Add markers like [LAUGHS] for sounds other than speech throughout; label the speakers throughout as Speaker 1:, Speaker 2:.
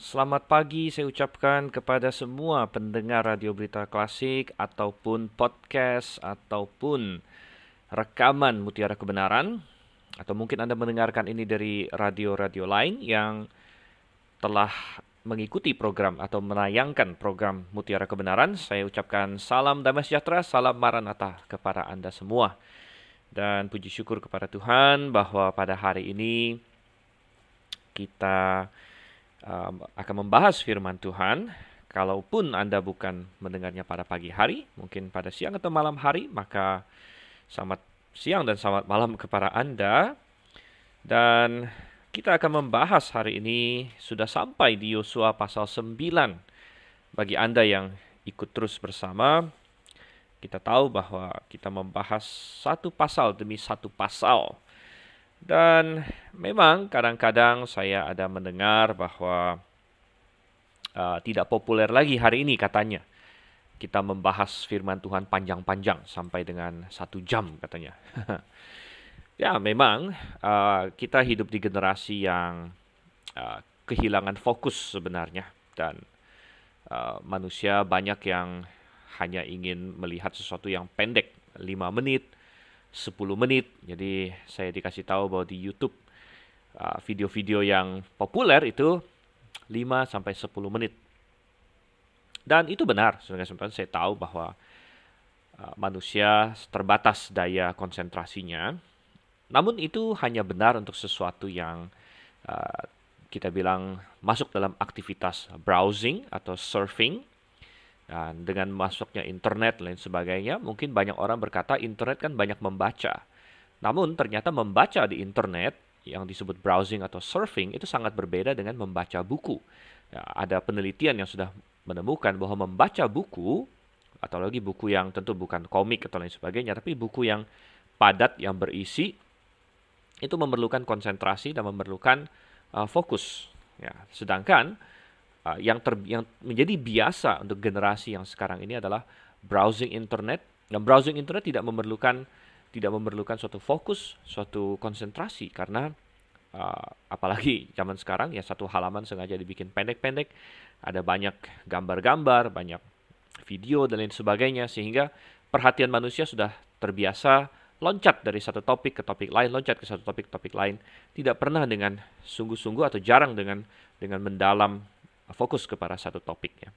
Speaker 1: Selamat pagi saya ucapkan kepada semua pendengar Radio Berita Klasik ataupun podcast ataupun rekaman Mutiara Kebenaran atau mungkin Anda mendengarkan ini dari radio-radio lain yang telah mengikuti program atau menayangkan program Mutiara Kebenaran. Saya ucapkan salam damai sejahtera, salam maranatha kepada Anda semua. Dan puji syukur kepada Tuhan bahwa pada hari ini kita um, akan membahas firman Tuhan. Kalaupun Anda bukan mendengarnya pada pagi hari, mungkin pada siang atau malam hari, maka selamat siang dan selamat malam kepada Anda. Dan kita akan membahas hari ini sudah sampai di Yosua pasal 9. Bagi Anda yang ikut terus bersama, kita tahu bahwa kita membahas satu pasal demi satu pasal dan memang kadang-kadang saya ada mendengar bahwa uh, tidak populer lagi hari ini katanya. Kita membahas firman Tuhan panjang-panjang sampai dengan satu jam katanya. [LAUGHS] ya memang uh, kita hidup di generasi yang uh, kehilangan fokus sebenarnya. Dan uh, manusia banyak yang hanya ingin melihat sesuatu yang pendek, 5 menit, 10 menit. Jadi saya dikasih tahu bahwa di YouTube uh, video-video uh, yang populer itu 5 sampai 10 menit. Dan itu benar, sebenarnya saya tahu bahwa uh, manusia terbatas daya konsentrasinya. Namun itu hanya benar untuk sesuatu yang uh, kita bilang masuk dalam aktivitas browsing atau surfing dan dengan masuknya internet lain sebagainya, mungkin banyak orang berkata internet kan banyak membaca. Namun ternyata membaca di internet yang disebut browsing atau surfing itu sangat berbeda dengan membaca buku. Ya, ada penelitian yang sudah menemukan bahwa membaca buku atau lagi buku yang tentu bukan komik atau lain sebagainya, tapi buku yang padat yang berisi itu memerlukan konsentrasi dan memerlukan uh, fokus. Ya, sedangkan uh, yang ter, yang menjadi biasa untuk generasi yang sekarang ini adalah browsing internet. Dan browsing internet tidak memerlukan tidak memerlukan suatu fokus, suatu konsentrasi. Karena uh, apalagi zaman sekarang ya satu halaman sengaja dibikin pendek-pendek, ada banyak gambar-gambar, banyak video dan lain sebagainya. Sehingga perhatian manusia sudah terbiasa loncat dari satu topik ke topik lain, loncat ke satu topik ke topik lain, tidak pernah dengan sungguh-sungguh atau jarang dengan dengan mendalam fokus kepada satu topik ya.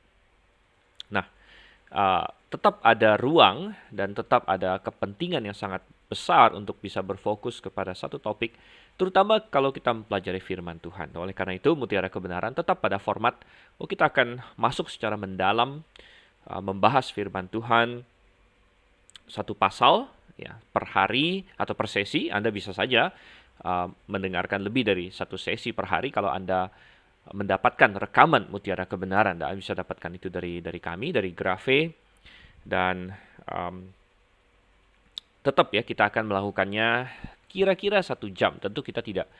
Speaker 1: Nah, uh, tetap ada ruang dan tetap ada kepentingan yang sangat besar untuk bisa berfokus kepada satu topik, terutama kalau kita mempelajari firman Tuhan. Oleh karena itu, Mutiara Kebenaran tetap pada format, oh kita akan masuk secara mendalam, uh, membahas firman Tuhan satu pasal ya per hari atau per sesi. Anda bisa saja uh, mendengarkan lebih dari satu sesi per hari kalau Anda mendapatkan rekaman mutiara kebenaran. Anda bisa dapatkan itu dari dari kami, dari Grafe dan um, tetap ya kita akan melakukannya kira-kira satu jam. Tentu kita tidak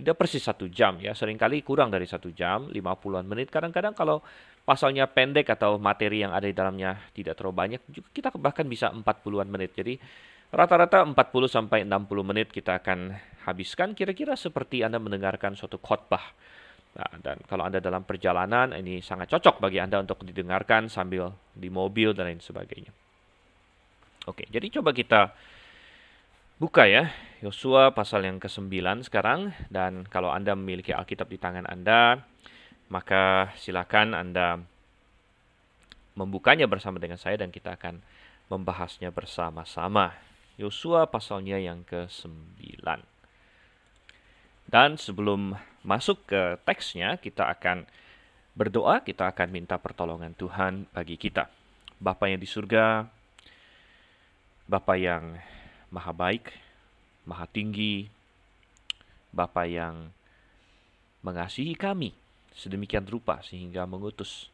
Speaker 1: tidak persis satu jam ya, sering kali kurang dari satu jam, 50-an menit. Kadang-kadang kalau pasalnya pendek atau materi yang ada di dalamnya tidak terlalu banyak, kita bahkan bisa 40-an menit. Jadi rata-rata 40 sampai 60 menit kita akan habiskan kira-kira seperti Anda mendengarkan suatu khotbah Nah, dan kalau Anda dalam perjalanan, ini sangat cocok bagi Anda untuk didengarkan sambil di mobil dan lain sebagainya. Oke, jadi coba kita buka ya, Yosua pasal yang ke-9 sekarang. Dan kalau Anda memiliki Alkitab di tangan Anda, maka silakan Anda membukanya bersama dengan saya dan kita akan membahasnya bersama-sama. Yosua pasalnya yang ke-9. Dan sebelum masuk ke teksnya, kita akan berdoa, kita akan minta pertolongan Tuhan bagi kita. Bapa yang di surga, Bapa yang maha baik, maha tinggi, Bapa yang mengasihi kami sedemikian rupa sehingga mengutus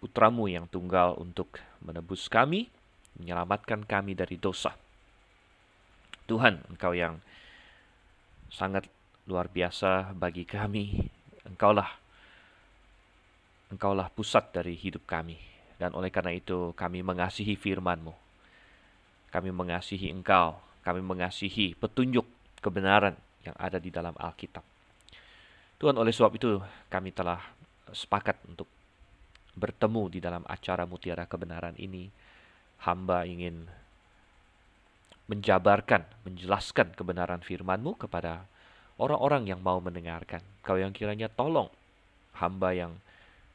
Speaker 1: putramu yang tunggal untuk menebus kami, menyelamatkan kami dari dosa. Tuhan, Engkau yang sangat luar biasa bagi kami. Engkaulah Engkaulah pusat dari hidup kami. Dan oleh karena itu kami mengasihi firman-Mu. Kami mengasihi Engkau. Kami mengasihi petunjuk kebenaran yang ada di dalam Alkitab. Tuhan oleh sebab itu kami telah sepakat untuk bertemu di dalam acara mutiara kebenaran ini, hamba ingin menjabarkan, menjelaskan kebenaran firman-Mu kepada orang-orang yang mau mendengarkan. Kau yang kiranya tolong hamba yang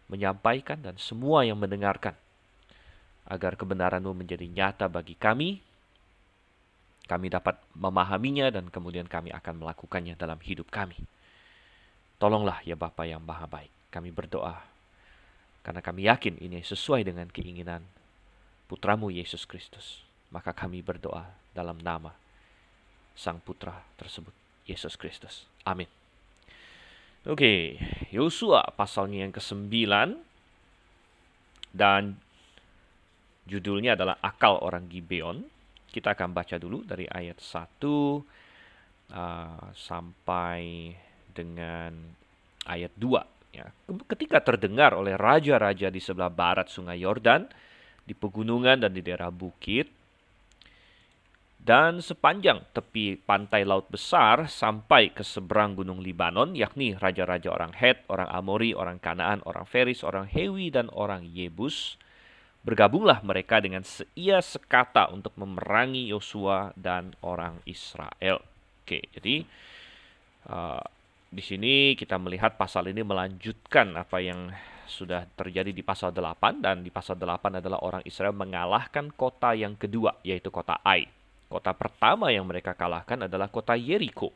Speaker 1: menyampaikan dan semua yang mendengarkan agar kebenaran-Mu menjadi nyata bagi kami. Kami dapat memahaminya dan kemudian kami akan melakukannya dalam hidup kami. Tolonglah ya Bapa yang Maha Baik. Kami berdoa karena kami yakin ini sesuai dengan keinginan putramu Yesus Kristus. Maka kami berdoa dalam nama Sang Putra tersebut, Yesus Kristus. Amin. Oke, Yosua pasalnya yang ke-9 dan Judulnya adalah Akal Orang Gibeon. Kita akan baca dulu dari ayat 1 uh, sampai dengan ayat 2. Ya. Ketika terdengar oleh raja-raja di sebelah barat sungai Yordan, di pegunungan dan di daerah bukit, dan sepanjang tepi pantai laut besar sampai ke seberang gunung Libanon, yakni raja-raja orang Het, orang Amori, orang Kanaan, orang Feris, orang Hewi, dan orang Yebus, Bergabunglah mereka dengan seia sekata untuk memerangi Yosua dan orang Israel. Oke, jadi uh, di sini kita melihat pasal ini melanjutkan apa yang sudah terjadi di pasal 8 dan di pasal 8 adalah orang Israel mengalahkan kota yang kedua yaitu kota Ai. Kota pertama yang mereka kalahkan adalah kota Yeriko.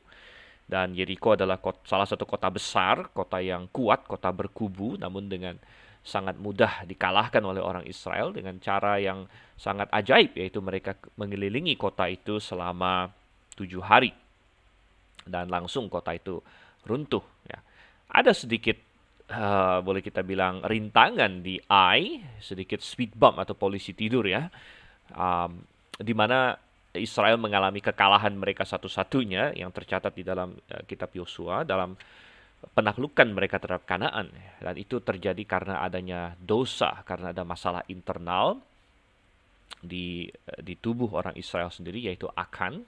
Speaker 1: Dan Yeriko adalah kota, salah satu kota besar, kota yang kuat, kota berkubu namun dengan sangat mudah dikalahkan oleh orang Israel dengan cara yang sangat ajaib yaitu mereka mengelilingi kota itu selama tujuh hari. Dan langsung kota itu runtuh ya. Ada sedikit uh, boleh kita bilang rintangan di Ai sedikit speed bump atau polisi tidur ya. Um, di mana Israel mengalami kekalahan mereka satu-satunya yang tercatat di dalam uh, kitab Yosua dalam penaklukan mereka terhadap Kanaan. Dan itu terjadi karena adanya dosa karena ada masalah internal di di tubuh orang Israel sendiri yaitu Akan.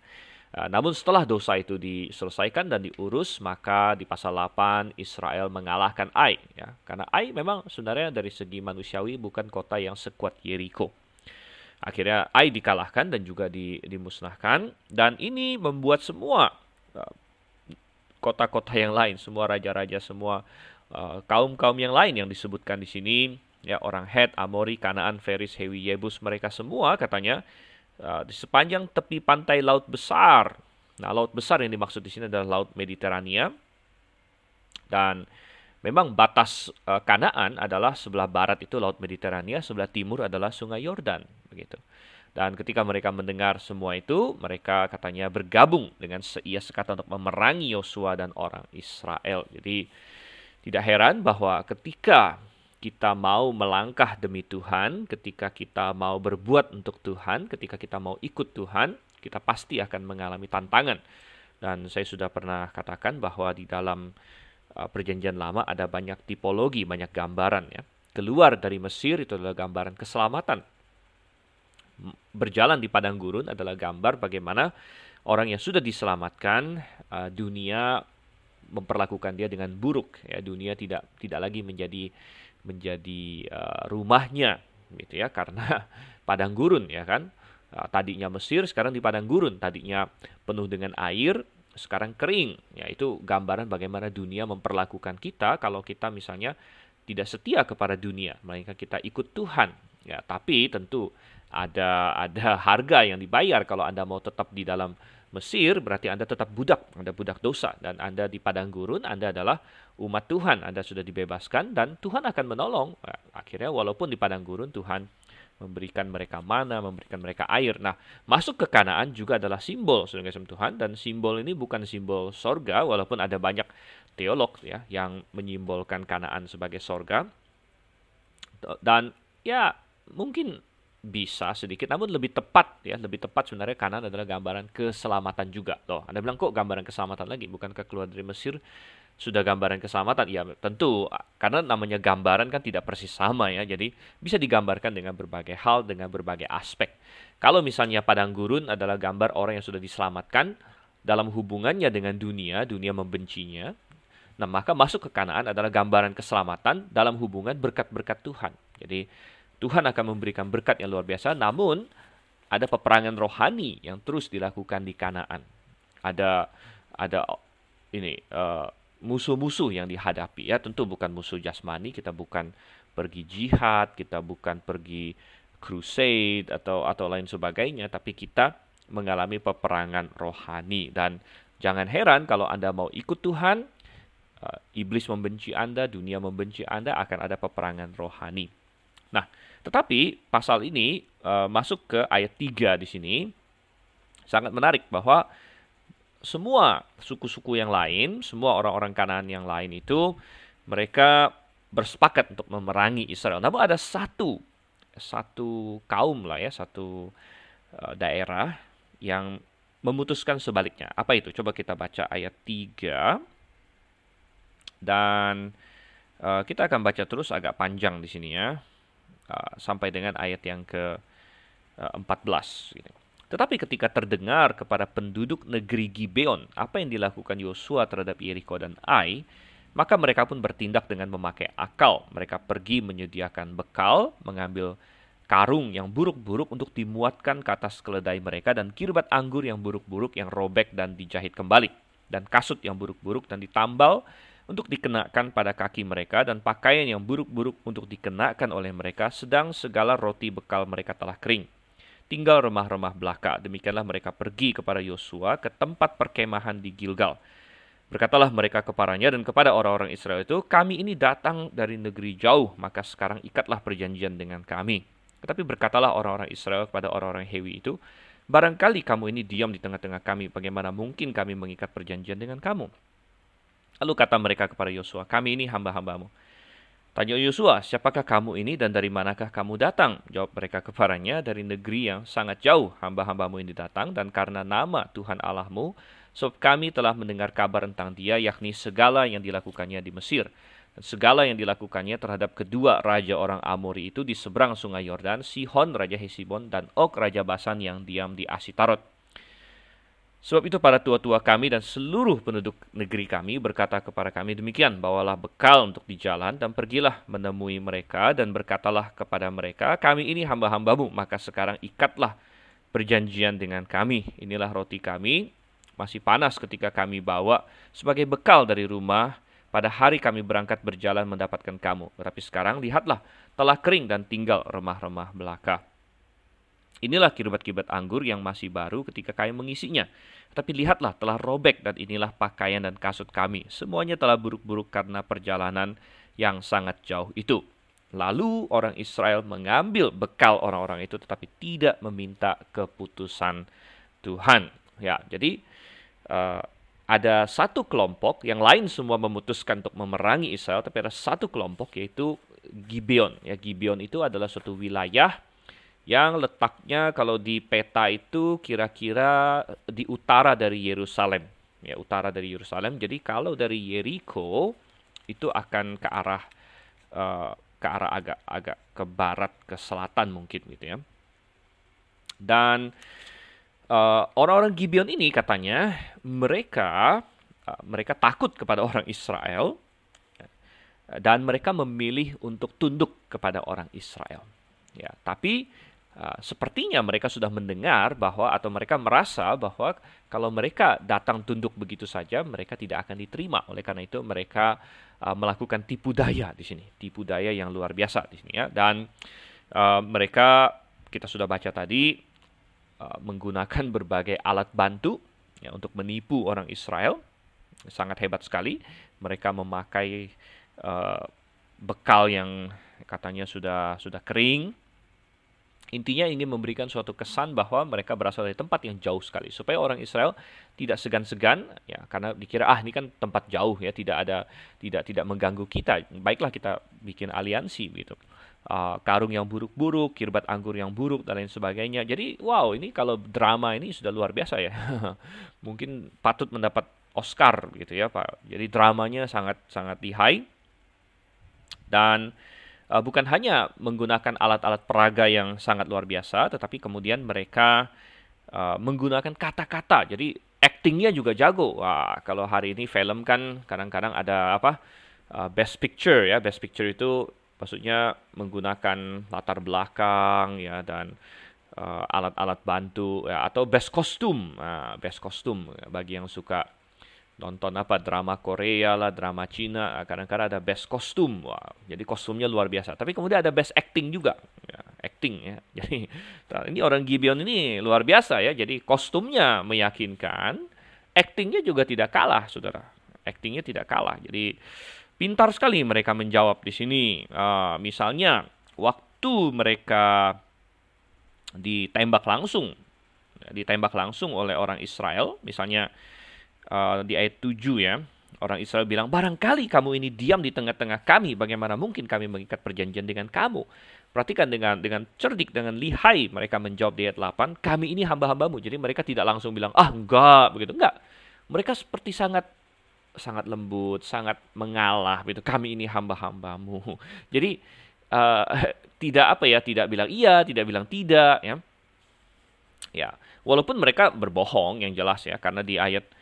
Speaker 1: Uh, namun setelah dosa itu diselesaikan dan diurus maka di pasal 8 Israel mengalahkan Ai ya. Karena Ai memang sebenarnya dari segi manusiawi bukan kota yang sekuat Yeriko akhirnya Ai dikalahkan dan juga di, dimusnahkan dan ini membuat semua uh, kota-kota yang lain, semua raja-raja, semua uh, kaum-kaum uh, yang lain yang disebutkan di sini, ya orang Het, Amori, Kanaan, Feris, Hewi, Yebus, mereka semua katanya uh, di sepanjang tepi pantai laut besar. Nah, laut besar yang dimaksud di sini adalah laut Mediterania. Dan memang batas uh, Kanaan adalah sebelah barat itu laut Mediterania, sebelah timur adalah Sungai Yordan, begitu. Dan ketika mereka mendengar semua itu, mereka katanya bergabung dengan seia sekata untuk memerangi Yosua dan orang Israel. Jadi tidak heran bahwa ketika kita mau melangkah demi Tuhan, ketika kita mau berbuat untuk Tuhan, ketika kita mau ikut Tuhan, kita pasti akan mengalami tantangan. Dan saya sudah pernah katakan bahwa di dalam perjanjian lama ada banyak tipologi, banyak gambaran ya. Keluar dari Mesir itu adalah gambaran keselamatan. Berjalan di padang gurun adalah gambar bagaimana orang yang sudah diselamatkan uh, dunia memperlakukan dia dengan buruk ya. Dunia tidak tidak lagi menjadi menjadi uh, rumahnya gitu ya karena [LAUGHS] padang gurun ya kan? Tadinya Mesir sekarang di padang gurun. Tadinya penuh dengan air sekarang kering. Ya itu gambaran bagaimana dunia memperlakukan kita kalau kita misalnya tidak setia kepada dunia melainkan kita ikut Tuhan. Ya tapi tentu ada ada harga yang dibayar kalau Anda mau tetap di dalam Mesir berarti Anda tetap budak, Anda budak dosa. Dan Anda di padang gurun Anda adalah umat Tuhan, Anda sudah dibebaskan dan Tuhan akan menolong. Nah, akhirnya walaupun di padang gurun Tuhan memberikan mereka mana, memberikan mereka air. Nah, masuk ke Kanaan juga adalah simbol saudara Tuhan dan simbol ini bukan simbol sorga walaupun ada banyak teolog ya yang menyimbolkan Kanaan sebagai sorga. Dan ya mungkin bisa sedikit namun lebih tepat ya lebih tepat sebenarnya kanan adalah gambaran keselamatan juga loh anda bilang kok gambaran keselamatan lagi bukan keluar dari Mesir sudah gambaran keselamatan? Ya tentu. Karena namanya gambaran kan tidak persis sama ya. Jadi bisa digambarkan dengan berbagai hal dengan berbagai aspek. Kalau misalnya padang gurun adalah gambar orang yang sudah diselamatkan dalam hubungannya dengan dunia dunia membencinya Nah, maka masuk ke Kanaan adalah gambaran keselamatan dalam hubungan berkat-berkat Tuhan. Jadi, Tuhan akan memberikan berkat yang luar biasa, namun ada peperangan rohani yang terus dilakukan di Kanaan. Ada ada ini musuh musuh-musuh yang dihadapi. Ya, tentu bukan musuh jasmani, kita bukan pergi jihad, kita bukan pergi crusade atau atau lain sebagainya, tapi kita mengalami peperangan rohani. Dan jangan heran kalau Anda mau ikut Tuhan, uh, iblis membenci Anda, dunia membenci Anda, akan ada peperangan rohani. Nah, tetapi pasal ini uh, masuk ke ayat 3 di sini. Sangat menarik bahwa semua suku-suku yang lain, semua orang-orang Kanaan yang lain itu mereka bersepakat untuk memerangi Israel. Namun ada satu satu kaum lah ya, satu uh, daerah yang memutuskan sebaliknya. Apa itu? Coba kita baca ayat 3 dan uh, kita akan baca terus agak panjang di sini ya. Uh, sampai dengan ayat yang ke uh, 14 gitu. Tetapi ketika terdengar kepada penduduk negeri Gibeon apa yang dilakukan Yosua terhadap Yeriko dan Ai, maka mereka pun bertindak dengan memakai akal. Mereka pergi menyediakan bekal, mengambil karung yang buruk-buruk untuk dimuatkan ke atas keledai mereka dan kirbat anggur yang buruk-buruk yang robek dan dijahit kembali dan kasut yang buruk-buruk dan ditambal untuk dikenakan pada kaki mereka dan pakaian yang buruk-buruk untuk dikenakan oleh mereka sedang segala roti bekal mereka telah kering. Tinggal remah-remah belaka. Demikianlah mereka pergi kepada Yosua ke tempat perkemahan di Gilgal. Berkatalah mereka kepadanya dan kepada orang-orang Israel itu, kami ini datang dari negeri jauh, maka sekarang ikatlah perjanjian dengan kami. Tetapi berkatalah orang-orang Israel kepada orang-orang Hewi itu, barangkali kamu ini diam di tengah-tengah kami, bagaimana mungkin kami mengikat perjanjian dengan kamu? Lalu kata mereka kepada Yosua, kami ini hamba-hambamu. Tanya Yosua, siapakah kamu ini dan dari manakah kamu datang? Jawab mereka kepadanya, dari negeri yang sangat jauh hamba-hambamu ini datang, dan karena nama Tuhan Allahmu, sebab kami telah mendengar kabar tentang dia, yakni segala yang dilakukannya di Mesir. Dan segala yang dilakukannya terhadap kedua raja orang Amori itu di seberang sungai Yordan, Sihon Raja Hesibon dan Og Raja Basan yang diam di Asitarot. Sebab itu para tua-tua kami dan seluruh penduduk negeri kami berkata kepada kami demikian, bawalah bekal untuk di jalan dan pergilah menemui mereka dan berkatalah kepada mereka, kami ini hamba-hambamu, maka sekarang ikatlah perjanjian dengan kami. Inilah roti kami, masih panas ketika kami bawa sebagai bekal dari rumah pada hari kami berangkat berjalan mendapatkan kamu. Tetapi sekarang lihatlah, telah kering dan tinggal remah-remah belaka. Inilah kirbat-kirbat anggur yang masih baru ketika kami mengisinya. Tapi lihatlah telah robek dan inilah pakaian dan kasut kami. Semuanya telah buruk-buruk karena perjalanan yang sangat jauh itu. Lalu orang Israel mengambil bekal orang-orang itu tetapi tidak meminta keputusan Tuhan. Ya, jadi uh, ada satu kelompok yang lain semua memutuskan untuk memerangi Israel tapi ada satu kelompok yaitu Gibeon. Ya, Gibeon itu adalah suatu wilayah yang letaknya kalau di peta itu kira-kira di utara dari Yerusalem. Ya utara dari Yerusalem. Jadi kalau dari Yeriko itu akan ke arah uh, ke arah agak agak ke barat ke selatan mungkin gitu ya. Dan uh, orang-orang Gibeon ini katanya mereka uh, mereka takut kepada orang Israel dan mereka memilih untuk tunduk kepada orang Israel. Ya tapi Uh, sepertinya mereka sudah mendengar bahwa atau mereka merasa bahwa kalau mereka datang tunduk begitu saja mereka tidak akan diterima. Oleh karena itu mereka uh, melakukan tipu daya di sini. Tipu daya yang luar biasa di sini ya. Dan uh, mereka kita sudah baca tadi uh, menggunakan [LAUGHS] berbagai alat bantu ya untuk menipu orang Israel. Sangat hebat sekali. Mereka memakai uh, bekal yang katanya sudah sudah kering Intinya ingin memberikan suatu kesan bahwa mereka berasal dari tempat yang jauh sekali supaya orang Israel tidak segan-segan ya karena dikira ah ini kan tempat jauh ya tidak ada tidak tidak mengganggu kita. Baiklah kita bikin aliansi gitu. Uh, karung yang buruk-buruk, kirbat anggur yang buruk dan lain sebagainya. Jadi wow ini kalau drama ini sudah luar biasa ya. [LAUGHS] Mungkin patut mendapat Oscar gitu ya Pak. Jadi dramanya sangat sangat lihai dan uh, bukan hanya menggunakan alat-alat peraga yang sangat luar biasa, tetapi kemudian mereka uh, menggunakan kata-kata. Jadi actingnya juga jago. Wah, kalau hari ini film kan kadang-kadang ada apa? Uh, best picture ya. Best picture itu maksudnya menggunakan latar belakang ya dan uh, alat-alat uh, bantu ya atau best kostum. Nah, best kostum bagi yang suka nonton apa drama Korea lah, drama Cina, kadang-kadang ada best kostum. Wah, jadi kostumnya luar biasa. Tapi kemudian ada best acting juga. Ya, acting ya. [LAUGHS] Jadi ini orang Gibeon ini luar biasa ya. Jadi kostumnya meyakinkan, actingnya juga tidak kalah, Saudara. Actingnya tidak kalah. Jadi pintar sekali mereka menjawab di sini. Uh, misalnya waktu mereka ditembak langsung, ya, ditembak langsung oleh orang Israel, misalnya uh, di ayat 7 ya. Orang Israel bilang, barangkali kamu ini diam di tengah-tengah kami, bagaimana mungkin kami mengikat perjanjian dengan kamu? Perhatikan dengan dengan cerdik, dengan lihai mereka menjawab di ayat 8, kami ini hamba-hambamu. Jadi mereka tidak langsung bilang, ah enggak, begitu. Enggak. Mereka seperti sangat sangat lembut, sangat mengalah, begitu. Kami ini hamba-hambamu. [LAUGHS] Jadi uh, [LAUGHS] tidak apa ya, tidak bilang iya, tidak bilang tidak, ya. Ya, walaupun mereka berbohong yang jelas ya, karena di ayat Eh,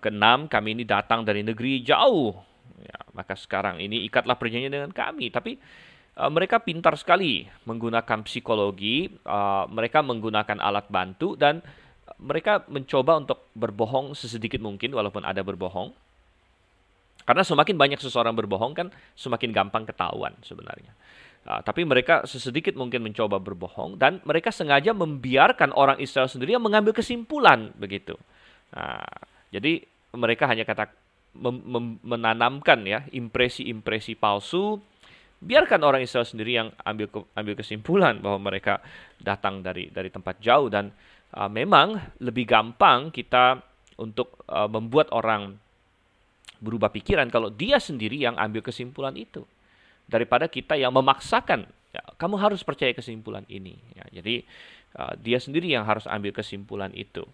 Speaker 1: keenam, kami ini datang dari negeri jauh. Ya, maka sekarang ini ikatlah perjanjian dengan kami. Tapi uh, mereka pintar sekali menggunakan psikologi, uh, mereka menggunakan alat bantu dan mereka mencoba untuk berbohong sesedikit mungkin walaupun ada berbohong. Karena semakin banyak seseorang berbohong kan semakin gampang ketahuan sebenarnya. Uh, tapi mereka sesedikit mungkin mencoba berbohong dan mereka sengaja membiarkan orang Israel sendiri yang mengambil kesimpulan begitu. Nah, jadi mereka hanya kata menanamkan ya impresi-impresi palsu. Biarkan orang Israel sendiri yang ambil ke, ambil kesimpulan bahwa mereka datang dari dari tempat jauh. Dan uh, memang lebih gampang kita untuk uh, membuat orang berubah pikiran kalau dia sendiri yang ambil kesimpulan itu. Daripada kita yang memaksakan ya, kamu harus percaya kesimpulan ini. Ya, jadi uh, dia sendiri yang harus ambil kesimpulan itu.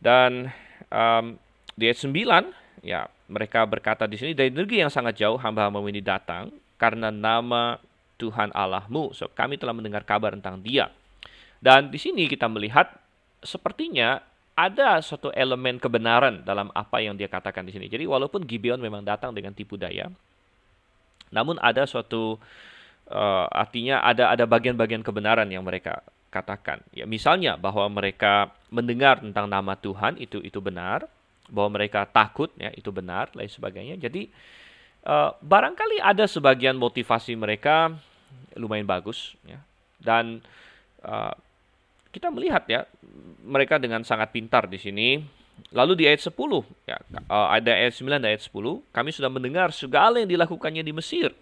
Speaker 1: Dan um, di ayat 9, ya mereka berkata di sini, dari negeri yang sangat jauh hamba-hamba ini datang, karena nama Tuhan Allahmu. So, kami telah mendengar kabar tentang dia. Dan di sini kita melihat sepertinya ada suatu elemen kebenaran dalam apa yang dia katakan di sini. Jadi walaupun Gibeon memang datang dengan tipu daya, namun ada suatu uh, artinya ada ada bagian-bagian kebenaran yang mereka katakan. Ya, misalnya bahwa mereka mendengar tentang nama Tuhan itu itu benar, bahwa mereka takut ya itu benar, lain sebagainya. Jadi uh, barangkali ada sebagian motivasi mereka lumayan bagus ya. Dan uh, kita melihat ya mereka dengan sangat pintar di sini. Lalu di ayat 10 ya uh, ada ayat 9 dan ayat 10 kami sudah mendengar segala yang dilakukannya di Mesir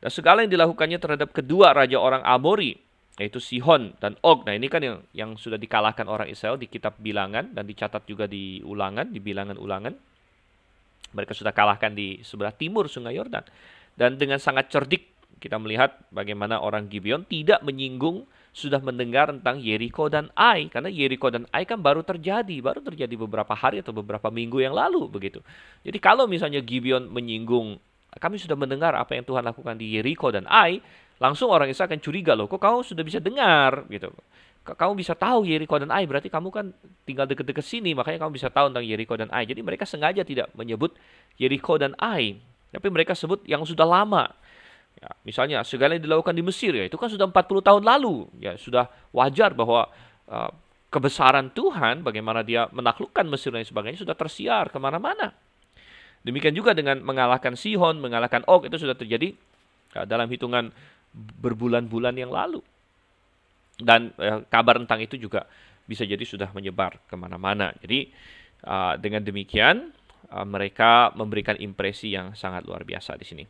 Speaker 1: dan segala yang dilakukannya terhadap kedua raja orang Amori yaitu Sihon dan Og. Nah, ini kan yang yang sudah dikalahkan orang Israel di kitab Bilangan dan dicatat juga di Ulangan, di Bilangan-Ulangan. Mereka sudah kalahkan di sebelah timur Sungai Yordan. Dan dengan sangat cerdik kita melihat bagaimana orang Gibeon tidak menyinggung sudah mendengar tentang Yeriko dan Ai karena Yeriko dan Ai kan baru terjadi, baru terjadi beberapa hari atau beberapa minggu yang lalu begitu. Jadi kalau misalnya Gibeon menyinggung kami sudah mendengar apa yang Tuhan lakukan di Yeriko dan Ai, langsung orang Israel akan curiga loh, kok kamu sudah bisa dengar gitu. Kamu bisa tahu Yeriko dan Ai, berarti kamu kan tinggal deket-deket sini, makanya kamu bisa tahu tentang Yeriko dan Ai. Jadi mereka sengaja tidak menyebut Yeriko dan Ai, tapi mereka sebut yang sudah lama. Ya, misalnya segala yang dilakukan di Mesir ya itu kan sudah 40 tahun lalu. Ya sudah wajar bahwa uh, kebesaran Tuhan, bagaimana dia menaklukkan Mesir dan sebagainya sudah tersiar ke mana-mana. Demikian juga dengan mengalahkan Sihon, mengalahkan Og itu sudah terjadi uh, dalam hitungan berbulan-bulan yang lalu. Dan eh, kabar tentang itu juga bisa jadi sudah menyebar ke mana-mana. Jadi uh, dengan demikian uh, mereka memberikan impresi yang sangat luar biasa di sini.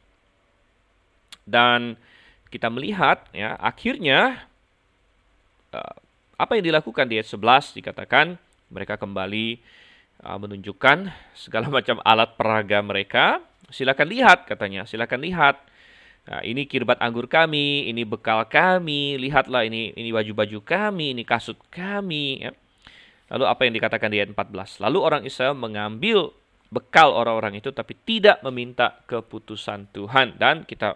Speaker 1: Dan kita melihat ya akhirnya uh, apa yang dilakukan di ayat 11 dikatakan mereka kembali uh, menunjukkan segala [LAUGHS] macam alat peraga mereka. Silakan lihat katanya, silakan lihat Nah, ini kirbat anggur kami, ini bekal kami, lihatlah ini ini baju-baju kami, ini kasut kami. Ya. Lalu apa yang dikatakan di ayat 14? Lalu orang Israel mengambil bekal orang-orang itu tapi tidak meminta keputusan Tuhan. Dan kita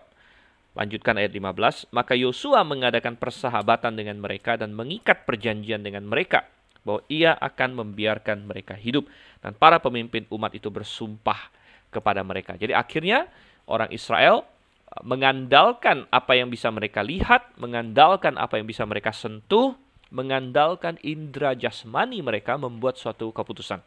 Speaker 1: lanjutkan ayat 15. Maka Yosua mengadakan persahabatan dengan mereka dan mengikat perjanjian dengan mereka. bahwa ia akan membiarkan mereka hidup. Dan para pemimpin umat itu bersumpah kepada mereka. Jadi akhirnya orang Israel mengandalkan apa yang bisa mereka lihat, mengandalkan apa yang bisa mereka sentuh, mengandalkan indera jasmani mereka membuat suatu keputusan.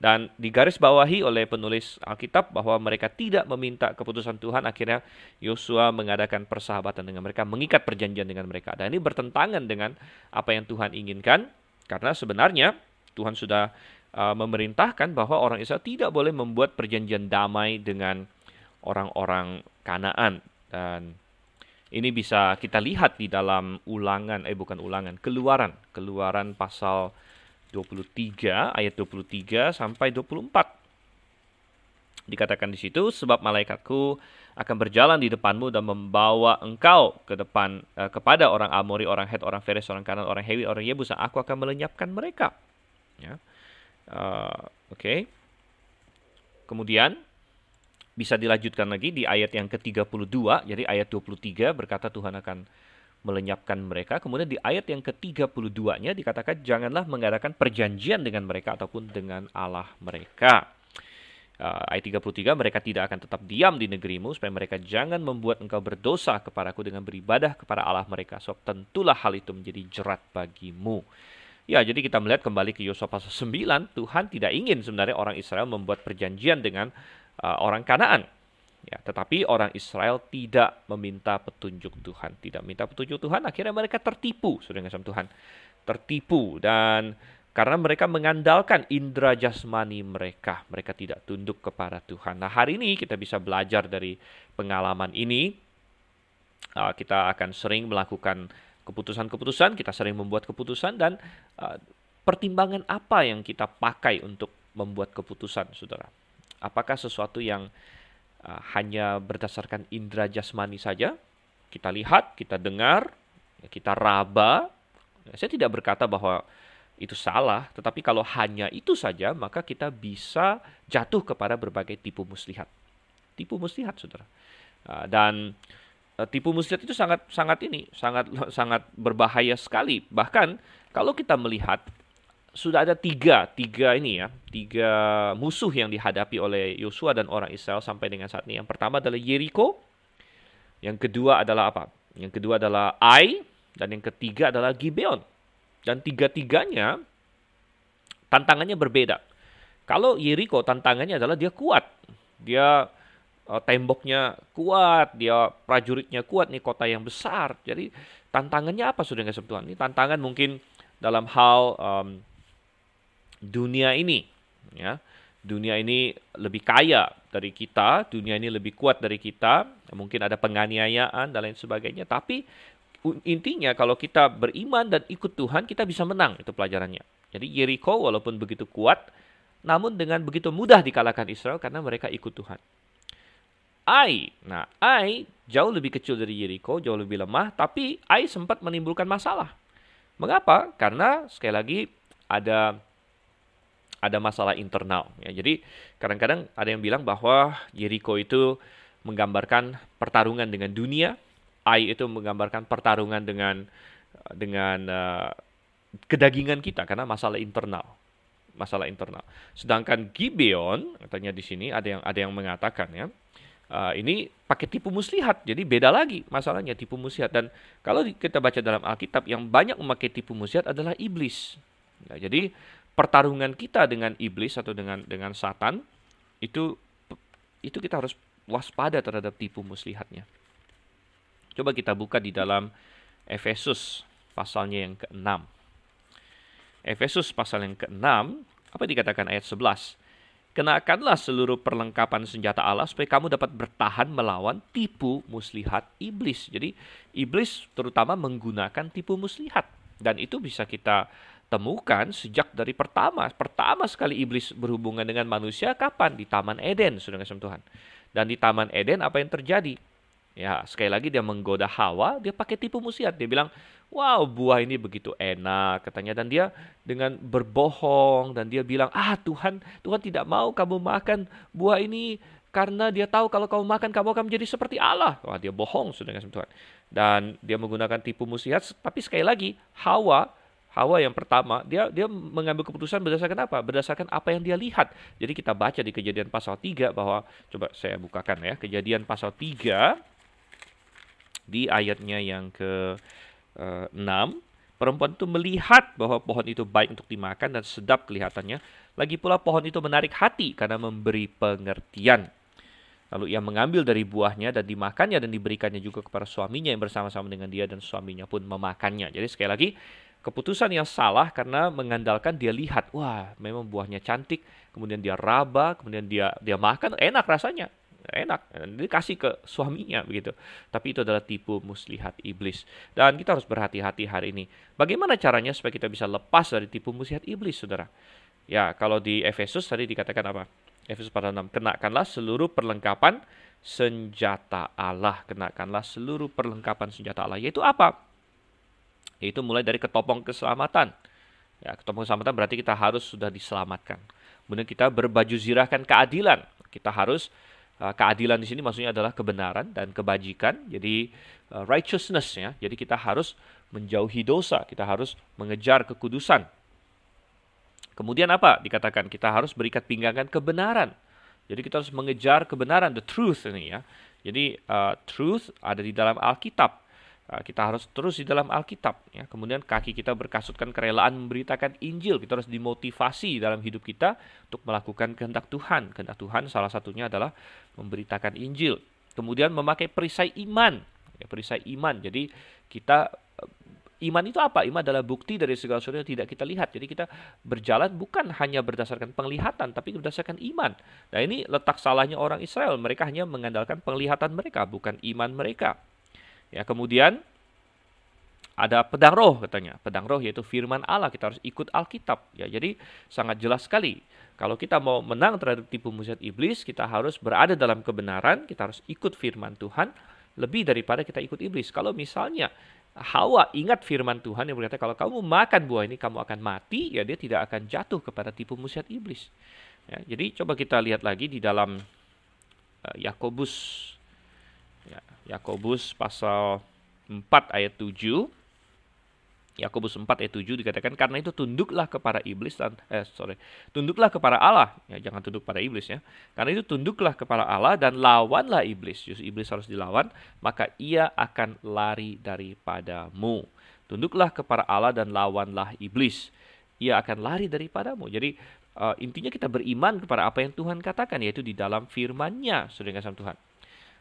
Speaker 1: Dan digaris bawahi oleh penulis Alkitab bahwa mereka tidak meminta keputusan Tuhan, akhirnya Yosua mengadakan persahabatan dengan mereka, mengikat perjanjian dengan mereka. Dan ini bertentangan dengan apa yang Tuhan inginkan, karena sebenarnya Tuhan sudah uh, memerintahkan bahwa orang Israel tidak boleh membuat perjanjian damai dengan orang-orang Kanaan. Dan ini bisa kita lihat di dalam ulangan, eh bukan ulangan, keluaran, keluaran pasal 23 ayat 23 sampai 24. Dikatakan di situ sebab malaikatku akan berjalan di depanmu dan membawa engkau ke depan uh, kepada orang Amori, orang Het, orang Feres, orang Kanan, orang Hewi, orang Yebus. Aku akan melenyapkan mereka. Ya. Uh, Oke. Okay. Kemudian bisa dilanjutkan lagi di ayat yang ke-32. Jadi ayat 23 berkata Tuhan akan melenyapkan mereka. Kemudian di ayat yang ke-32-nya dikatakan janganlah mengadakan perjanjian dengan mereka ataupun dengan Allah mereka. Uh, ayat 33 mereka tidak akan tetap diam di negerimu supaya mereka jangan membuat engkau berdosa kepadaku dengan beribadah kepada Allah mereka. Sebab tentulah hal itu menjadi jerat bagimu. Ya, jadi kita melihat kembali ke Yosua pasal 9, Tuhan tidak ingin sebenarnya orang Israel membuat perjanjian dengan uh, orang Kanaan Ya, tetapi orang Israel tidak meminta petunjuk Tuhan, tidak minta petunjuk Tuhan, akhirnya mereka tertipu, sudah sama Tuhan, tertipu dan karena mereka mengandalkan indera jasmani mereka, mereka tidak tunduk kepada Tuhan. Nah, hari ini kita bisa belajar dari pengalaman ini. Uh, kita akan sering melakukan keputusan-keputusan, kita sering membuat keputusan dan uh, pertimbangan apa yang kita pakai untuk membuat keputusan, saudara? Apakah sesuatu yang uh, hanya berdasarkan indera jasmani saja. Kita lihat, kita dengar, kita raba. Saya tidak berkata bahwa itu salah, tetapi kalau hanya itu saja, maka kita bisa jatuh kepada berbagai tipu muslihat. Tipu muslihat, saudara. Uh, dan uh, tipu muslihat itu sangat sangat ini, sangat sangat berbahaya sekali. Bahkan kalau kita melihat sudah ada tiga, tiga ini ya, tiga musuh yang dihadapi oleh Yosua dan orang Israel sampai dengan saat ini. Yang pertama adalah Jericho, yang kedua adalah apa? Yang kedua adalah Ai, dan yang ketiga adalah Gibeon. Dan tiga-tiganya tantangannya berbeda. Kalau Jericho tantangannya adalah dia kuat, dia uh, temboknya kuat, dia prajuritnya kuat, nih kota yang besar. Jadi tantangannya apa sudah nggak Tuhan? Ini tantangan mungkin dalam hal um, dunia ini ya. Dunia ini lebih kaya dari kita dunia ini lebih kuat dari kita mungkin ada penganiayaan dan lain sebagainya. Tapi intinya kalau kita beriman dan ikut Tuhan kita bisa menang itu pelajarannya. Jadi Jericho walaupun begitu kuat namun dengan begitu mudah dikalahkan Israel karena mereka ikut Tuhan. Ai nah Ai jauh lebih kecil dari Jericho jauh lebih lemah tapi Ai sempat menimbulkan masalah. Mengapa? Karena sekali lagi ada ada masalah internal. Ya, jadi kadang-kadang ada yang bilang bahwa Jericho itu menggambarkan pertarungan dengan dunia, Ai itu menggambarkan pertarungan dengan dengan uh, kedagingan kita karena masalah internal, masalah internal. Sedangkan Gibeon katanya di sini ada yang ada yang mengatakan ya. Uh, ini pakai tipu muslihat, jadi beda lagi masalahnya tipu muslihat. Dan kalau kita baca dalam Alkitab, yang banyak memakai tipu muslihat adalah iblis. Nah, jadi pertarungan kita dengan iblis atau dengan dengan satan itu itu kita harus waspada terhadap tipu muslihatnya. Coba kita buka di dalam Efesus pasalnya yang ke-6. Efesus pasal yang ke-6, apa dikatakan ayat 11? Kenakanlah seluruh perlengkapan senjata Allah supaya kamu dapat bertahan melawan tipu muslihat iblis. Jadi iblis terutama menggunakan tipu muslihat dan itu bisa kita temukan sejak dari pertama. Pertama sekali iblis berhubungan dengan manusia kapan? Di Taman Eden, sudah ngasih Tuhan. Dan di Taman Eden apa yang terjadi? Ya, sekali lagi dia menggoda Hawa, dia pakai tipu muslihat. Dia bilang, wow buah ini begitu enak katanya. Dan dia dengan berbohong dan dia bilang, ah Tuhan, Tuhan tidak mau kamu makan buah ini karena dia tahu kalau kamu makan kamu akan menjadi seperti Allah. Wah dia bohong sudah ngasih Tuhan. Dan dia menggunakan tipu muslihat. Tapi sekali lagi Hawa Hawa yang pertama, dia dia mengambil keputusan berdasarkan apa? Berdasarkan apa yang dia lihat. Jadi kita baca di Kejadian pasal 3 bahwa coba saya bukakan ya, Kejadian pasal 3 di ayatnya yang ke uh, eh, 6, perempuan itu melihat bahwa pohon itu baik untuk dimakan dan sedap kelihatannya. Lagi pula pohon itu menarik hati karena memberi pengertian. Lalu ia mengambil dari buahnya dan dimakannya dan diberikannya juga kepada suaminya yang bersama-sama dengan dia dan suaminya pun memakannya. Jadi sekali lagi keputusan yang salah karena mengandalkan dia lihat, wah memang buahnya cantik, kemudian dia raba, kemudian dia dia makan, enak rasanya, enak, dia kasih ke suaminya begitu. Tapi itu adalah tipu muslihat iblis. Dan kita harus berhati-hati hari ini. Bagaimana caranya supaya kita bisa lepas dari tipu muslihat iblis, saudara? Ya, kalau di Efesus tadi dikatakan apa? Efesus pasal 6, kenakanlah seluruh perlengkapan senjata Allah. Kenakanlah seluruh perlengkapan senjata Allah. Yaitu apa? Yaitu mulai dari ketopong keselamatan. Ya, ketopong keselamatan berarti kita harus sudah diselamatkan. Kemudian kita berbaju zirahkan keadilan. Kita harus uh, keadilan di sini maksudnya adalah kebenaran dan kebajikan. Jadi uh, righteousness ya. Jadi kita harus menjauhi dosa, kita harus mengejar kekudusan. Kemudian apa? Dikatakan kita harus berikat pinggangan kebenaran. Jadi kita harus mengejar kebenaran, the truth ini ya. Jadi uh, truth ada di dalam Alkitab. Ah, kita harus terus di dalam Alkitab ya. Kemudian kaki kita berkasutkan kerelaan memberitakan Injil. Kita harus dimotivasi dalam hidup kita untuk melakukan kehendak Tuhan. Kehendak Tuhan salah satunya adalah memberitakan Injil. Kemudian memakai perisai iman. Ya, perisai iman. Jadi kita eh, iman itu apa? Iman adalah bukti dari segala sesuatu yang tidak kita lihat. Jadi kita berjalan bukan hanya berdasarkan penglihatan, tapi berdasarkan iman. Nah ini letak salahnya orang Israel. Mereka hanya mengandalkan penglihatan mereka, bukan iman mereka. Ya, kemudian ada pedang roh katanya. Pedang roh yaitu firman Allah. Kita harus ikut Alkitab. Ya, jadi sangat jelas sekali. Kalau kita mau menang terhadap tipu muslihat iblis, kita harus berada dalam kebenaran, kita harus ikut firman Tuhan lebih daripada kita ikut iblis. Kalau misalnya Hawa ingat firman Tuhan yang berkata kalau kamu makan buah ini kamu akan mati, ya dia tidak akan jatuh kepada tipu muslihat iblis. Ya, jadi coba kita lihat lagi di dalam uh, Yakobus Ya, Yakobus pasal 4 ayat 7. Yakobus 4 ayat 7 dikatakan karena itu tunduklah kepada iblis dan eh sorry, tunduklah kepada Allah. Ya, jangan tunduk pada iblis ya. Karena itu tunduklah kepada Allah dan lawanlah iblis. Justru iblis harus dilawan, maka ia akan lari daripadamu. Tunduklah kepada Allah dan lawanlah iblis. Ia akan lari daripadamu. Jadi uh, intinya kita beriman kepada apa yang Tuhan katakan yaitu di dalam firman-Nya, Saudara Tuhan.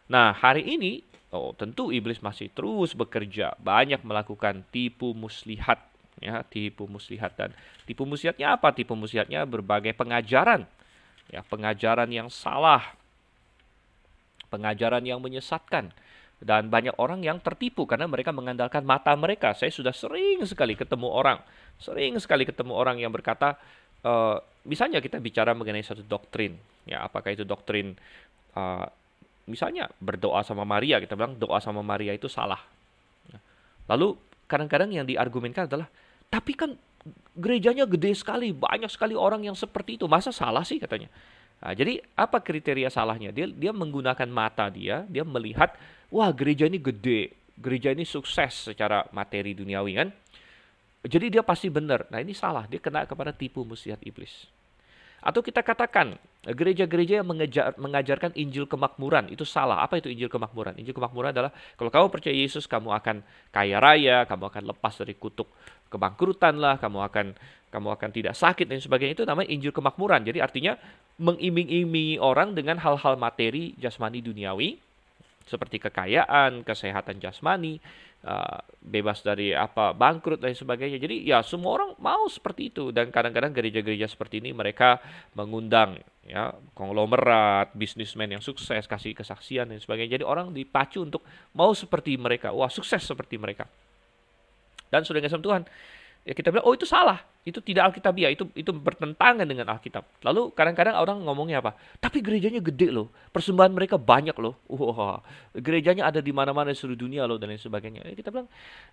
Speaker 1: Nah, hari ini oh tentu iblis masih terus bekerja, banyak melakukan tipu muslihat ya, tipu muslihat dan tipu muslihatnya apa? Tipu muslihatnya berbagai pengajaran. Ya, pengajaran yang salah. Pengajaran yang menyesatkan dan banyak orang yang tertipu karena mereka mengandalkan mata mereka. Saya sudah sering sekali ketemu orang, sering sekali ketemu orang yang berkata, uh, misalnya kita bicara mengenai satu doktrin, ya apakah itu doktrin uh, misalnya berdoa sama Maria, kita bilang doa sama Maria itu salah. Lalu kadang-kadang yang diargumenkan adalah, tapi kan gerejanya gede sekali, banyak sekali orang yang seperti itu, masa salah sih katanya. Nah, jadi apa kriteria salahnya? Dia dia menggunakan mata dia, dia melihat, wah gereja ini gede, gereja ini sukses secara materi duniawi kan. Jadi dia pasti benar. Nah ini salah, dia kena kepada tipu muslihat iblis. Atau kita katakan gereja-gereja yang mengejar, mengajarkan Injil kemakmuran itu salah. Apa itu Injil kemakmuran? Injil kemakmuran adalah kalau kamu percaya Yesus kamu akan kaya raya, kamu akan lepas dari kutuk kebangkrutan lah, kamu akan kamu akan tidak sakit dan sebagainya itu namanya Injil kemakmuran. Jadi artinya mengiming-imingi orang dengan hal-hal materi jasmani duniawi seperti kekayaan, kesehatan jasmani, uh, bebas dari apa bangkrut dan sebagainya. Jadi ya semua orang mau seperti itu dan kadang-kadang gereja-gereja seperti ini mereka mengundang ya konglomerat, bisnismen yang sukses kasih kesaksian dan sebagainya. Jadi orang dipacu untuk mau seperti mereka. Wah, sukses seperti mereka. Dan sudah ngasih Tuhan, ya kita bilang oh itu salah. Itu tidak alkitabiah. Itu itu bertentangan dengan alkitab. Lalu kadang-kadang orang ngomongnya apa? Tapi gerejanya gede loh. Persembahan mereka banyak loh. Wah gerejanya ada di mana-mana seluruh dunia loh dan lain sebagainya. Ya, kita bilang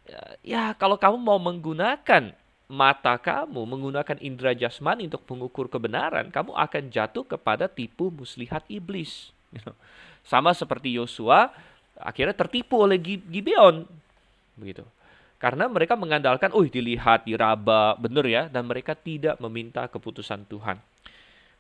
Speaker 1: ya, ya kalau kamu mau menggunakan mata kamu menggunakan indera jasmani untuk mengukur kebenaran kamu akan jatuh kepada tipu muslihat iblis. Sama seperti Yosua akhirnya tertipu oleh Gibeon. Begitu Karena mereka mengandalkan, oh dilihat, diraba, benar ya, dan mereka tidak meminta keputusan Tuhan.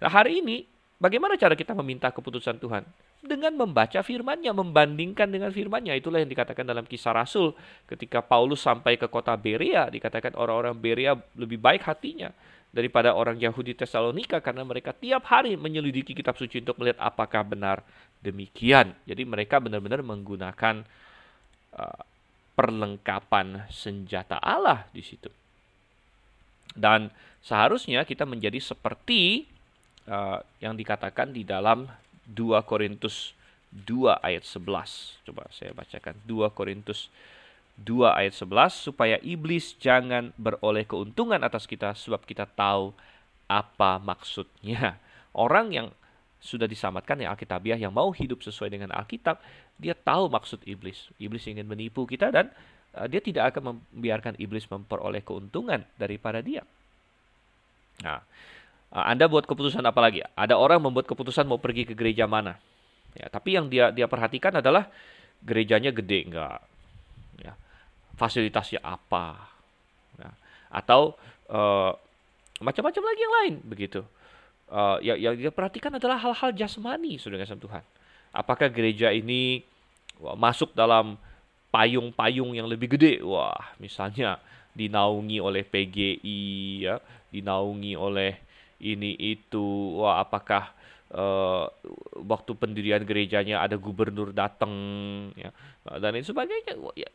Speaker 1: Nah hari ini, bagaimana cara kita meminta keputusan Tuhan? Dengan membaca firmannya, membandingkan dengan firmannya. Itulah yang dikatakan dalam kisah Rasul. Ketika Paulus sampai ke kota Berea, dikatakan orang-orang Berea lebih baik hatinya daripada orang Yahudi Tesalonika karena mereka tiap hari menyelidiki kitab suci untuk melihat apakah benar demikian. Jadi mereka benar-benar menggunakan uh, perlengkapan senjata Allah di situ. Dan seharusnya kita menjadi seperti uh, yang dikatakan di dalam 2 Korintus 2 ayat 11. Coba saya bacakan 2 Korintus 2 ayat 11 supaya iblis jangan beroleh keuntungan atas kita sebab kita tahu apa maksudnya. Orang yang sudah diselamatkan yang Alkitabiah yang mau hidup sesuai dengan Alkitab, dia tahu maksud iblis. Iblis ingin menipu kita dan uh, dia tidak akan membiarkan iblis memperoleh keuntungan daripada dia. Nah, uh, Anda buat keputusan apa lagi? Ada orang membuat keputusan mau pergi ke gereja mana. Ya, tapi yang dia dia perhatikan adalah gerejanya gede enggak. Ya. Fasilitasnya apa? Ya. Atau uh, macam-macam lagi yang lain begitu. Uh, yang, yang dia perhatikan adalah hal-hal jasmani, saudara Tuhan. Apakah gereja ini wah, masuk dalam payung-payung yang lebih gede? Wah, misalnya dinaungi oleh PGI, ya, dinaungi oleh ini itu. Wah, apakah uh, waktu pendirian gerejanya ada gubernur datang, ya, dan lain sebagainya? Ya,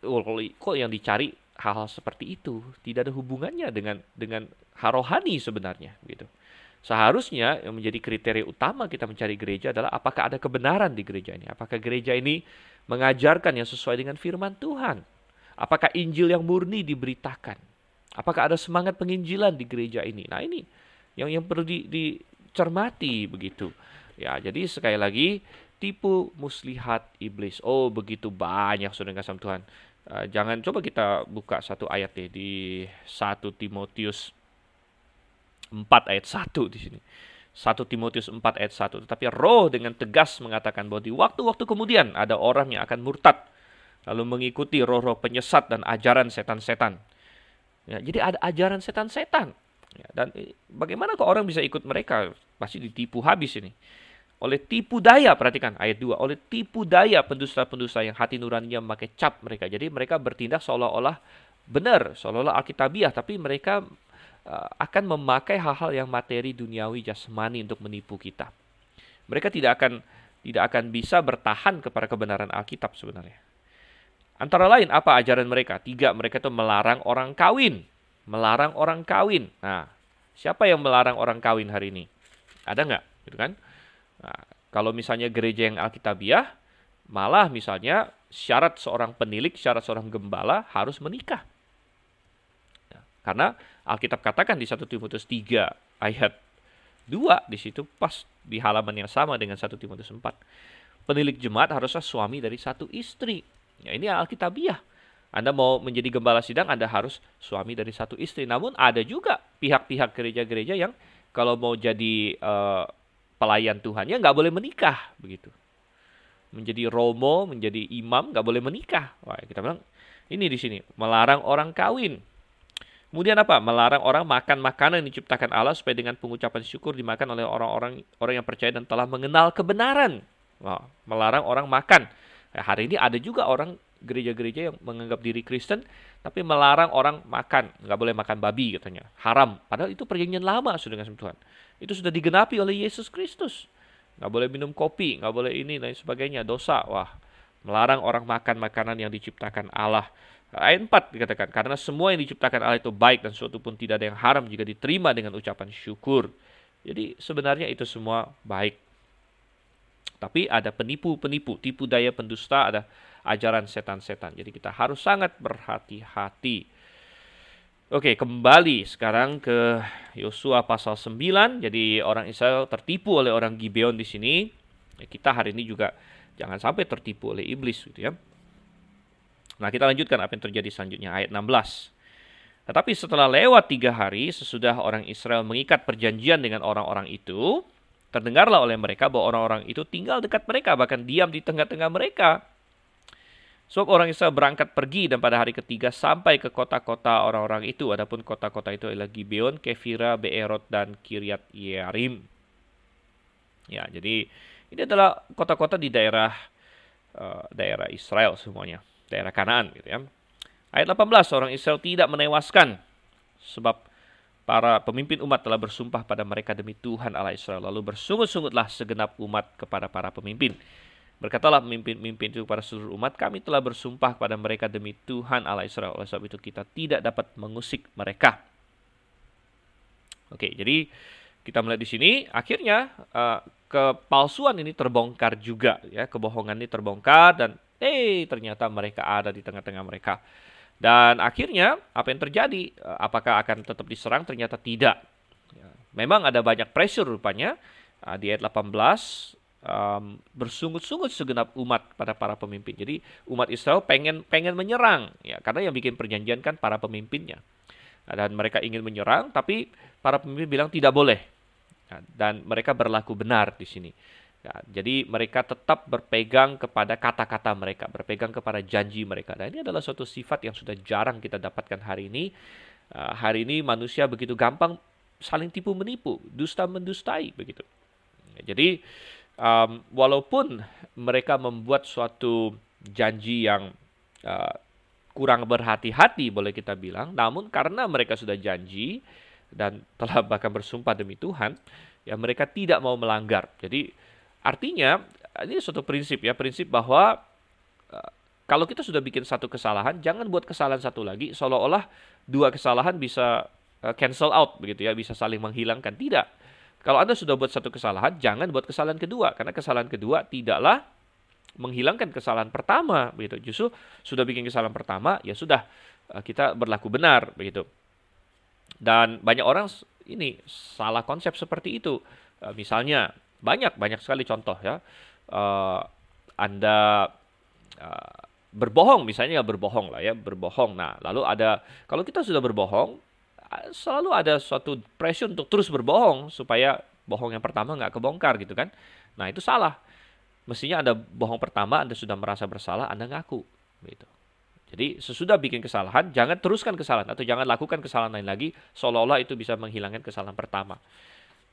Speaker 1: kok yang dicari hal-hal seperti itu tidak ada hubungannya dengan dengan harohani sebenarnya, gitu. Seharusnya yang menjadi kriteria utama kita mencari gereja adalah apakah ada kebenaran di gereja ini. Apakah gereja ini mengajarkan yang sesuai dengan firman Tuhan. Apakah Injil yang murni diberitakan. Apakah ada semangat penginjilan di gereja ini. Nah ini yang yang perlu di, dicermati begitu. Ya jadi sekali lagi tipu muslihat iblis. Oh begitu banyak saudara kasih Tuhan. Uh, jangan coba kita buka satu ayat deh di 1 Timotius 4 ayat 1 di sini. 1 Timotius 4 ayat 1. Tetapi roh dengan tegas mengatakan bahwa di waktu-waktu kemudian ada orang yang akan murtad. Lalu mengikuti roh-roh penyesat dan ajaran setan-setan. Ya, jadi ada ajaran setan-setan. Ya, dan bagaimana kok orang bisa ikut mereka? Pasti ditipu habis ini. Oleh tipu daya, perhatikan ayat 2. Oleh tipu daya pendusta-pendusta yang hati nuraninya memakai cap mereka. Jadi mereka bertindak seolah-olah benar, seolah-olah alkitabiah. Tapi mereka akan memakai hal-hal yang materi duniawi jasmani untuk menipu kita. Mereka tidak akan tidak akan bisa bertahan kepada kebenaran Alkitab sebenarnya. Antara lain apa ajaran mereka? Tiga, mereka itu melarang orang kawin. Melarang orang kawin. Nah, siapa yang melarang orang kawin hari ini? Ada nggak? Gitu kan? Nah, kalau misalnya gereja yang Alkitabiah, malah misalnya syarat seorang penilik, syarat seorang gembala harus menikah. Nah, karena Alkitab katakan di 1 Timotius 3 ayat 2 di situ pas di halaman yang sama dengan 1 Timotius 4. Penilik jemaat haruslah suami dari satu istri. Ya, ini Alkitabiah. Anda mau menjadi gembala sidang, Anda harus suami dari satu istri. Namun ada juga pihak-pihak gereja-gereja yang kalau mau jadi uh, pelayan Tuhan ya nggak boleh menikah begitu. Menjadi romo, menjadi imam nggak boleh menikah. Wah, kita bilang ini di sini melarang orang kawin. Kemudian apa? Melarang orang makan makanan yang diciptakan Allah supaya dengan pengucapan syukur dimakan oleh orang-orang orang yang percaya dan telah mengenal kebenaran. Wow, melarang orang makan. Nah, hari ini ada juga orang gereja-gereja yang menganggap diri Kristen tapi melarang orang makan, nggak boleh makan babi katanya, haram. Padahal itu perjanjian lama sudah dengan Tuhan. Itu sudah digenapi oleh Yesus Kristus. Nggak boleh minum kopi, nggak boleh ini dan sebagainya, dosa. Wah, melarang orang makan makanan yang diciptakan Allah. Ayat 4 dikatakan, karena semua yang diciptakan Allah itu baik dan suatu pun tidak ada yang haram jika diterima dengan ucapan syukur. Jadi sebenarnya itu semua baik. Tapi ada penipu-penipu, tipu daya pendusta, ada ajaran setan-setan. Jadi kita harus sangat berhati-hati. Oke, kembali sekarang ke Yosua pasal 9. Jadi orang Israel tertipu oleh orang Gibeon di sini. Kita hari ini juga jangan sampai tertipu oleh iblis gitu ya. Nah kita lanjutkan apa yang terjadi selanjutnya ayat 16. Tetapi setelah lewat tiga hari sesudah orang Israel mengikat perjanjian dengan orang-orang itu, terdengarlah oleh mereka bahwa orang-orang itu tinggal dekat mereka, bahkan diam di tengah-tengah mereka. Sebab orang Israel berangkat pergi dan pada hari ketiga sampai ke kota-kota orang-orang itu. Adapun kota-kota itu adalah Gibeon, Kefira, Beerot, dan Kiryat Yearim. Ya, jadi ini adalah kota-kota di daerah uh, daerah Israel semuanya, daerah Kanaan gitu ya. Ayat 18, orang Israel tidak menewaskan sebab para pemimpin umat telah bersumpah pada mereka demi Tuhan Allah Israel. Lalu bersungut-sungutlah segenap umat kepada para pemimpin. Berkatalah pemimpin-pemimpin itu kepada seluruh umat, kami telah bersumpah kepada mereka demi Tuhan Allah Israel. Oleh sebab itu kita tidak dapat mengusik mereka. Oke, jadi kita melihat di sini, akhirnya uh, kepalsuan ini terbongkar juga, ya kebohongan ini terbongkar dan eh ternyata mereka ada di tengah-tengah mereka. Dan akhirnya apa yang terjadi? Eh, apakah akan tetap diserang? Ternyata tidak. Ya, memang ada banyak pressure rupanya. Uh, di ayat 18 um, bersungut-sungut segenap umat pada para pemimpin. Jadi umat Israel pengen pengen menyerang ya karena yang bikin perjanjian kan para pemimpinnya. Dan mereka ingin menyerang tapi para pemimpin bilang tidak boleh. Ya, dan mereka berlaku benar di sini. Ya, jadi mereka tetap berpegang kepada kata-kata mereka, berpegang kepada janji mereka. Dan ini adalah suatu sifat yang sudah jarang kita dapatkan hari ini. Uh, hari ini manusia begitu gampang saling tipu menipu, dusta mendustai begitu. Ya, jadi um, walaupun mereka membuat suatu janji yang uh, kurang berhati-hati boleh kita bilang, namun karena mereka sudah janji dan telah bahkan bersumpah demi Tuhan, ya mereka tidak mau melanggar. Jadi artinya ini suatu prinsip ya, prinsip bahwa uh, kalau kita sudah bikin satu kesalahan, jangan buat kesalahan satu lagi seolah-olah dua kesalahan bisa uh, cancel out begitu ya, bisa saling menghilangkan. Tidak. Kalau Anda sudah buat satu kesalahan, jangan buat kesalahan kedua karena kesalahan kedua tidaklah menghilangkan kesalahan pertama begitu. Justru sudah bikin kesalahan pertama, ya sudah eh, kita berlaku benar begitu. Dan banyak orang ini salah konsep seperti itu. Eh, misalnya banyak banyak sekali contoh ya. Uh, anda uh, berbohong misalnya ya berbohong lah ya berbohong. Nah lalu ada kalau kita sudah berbohong selalu ada suatu pressure untuk terus berbohong supaya bohong yang pertama nggak kebongkar gitu kan. Nah itu salah. Mestinya Anda bohong pertama, Anda sudah merasa bersalah, Anda ngaku. Gitu. Jadi sesudah bikin kesalahan, jangan teruskan kesalahan atau jangan lakukan kesalahan lain lagi, seolah-olah itu bisa menghilangkan kesalahan pertama.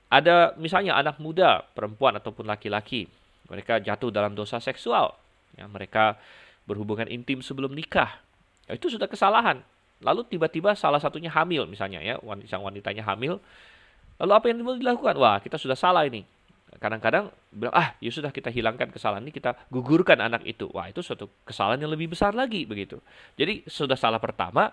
Speaker 1: Ada misalnya anak muda, perempuan ataupun laki-laki, mereka jatuh dalam dosa seksual, ya, mereka berhubungan intim sebelum nikah, ya, itu sudah kesalahan. Lalu tiba-tiba salah satunya hamil misalnya ya, sang wanitanya hamil. Lalu apa yang dilakukan? Wah, kita sudah salah ini. Kadang-kadang bilang, ah ya sudah kita hilangkan kesalahan ini, kita gugurkan anak itu. Wah, itu suatu kesalahan yang lebih besar lagi begitu. Jadi sudah salah pertama,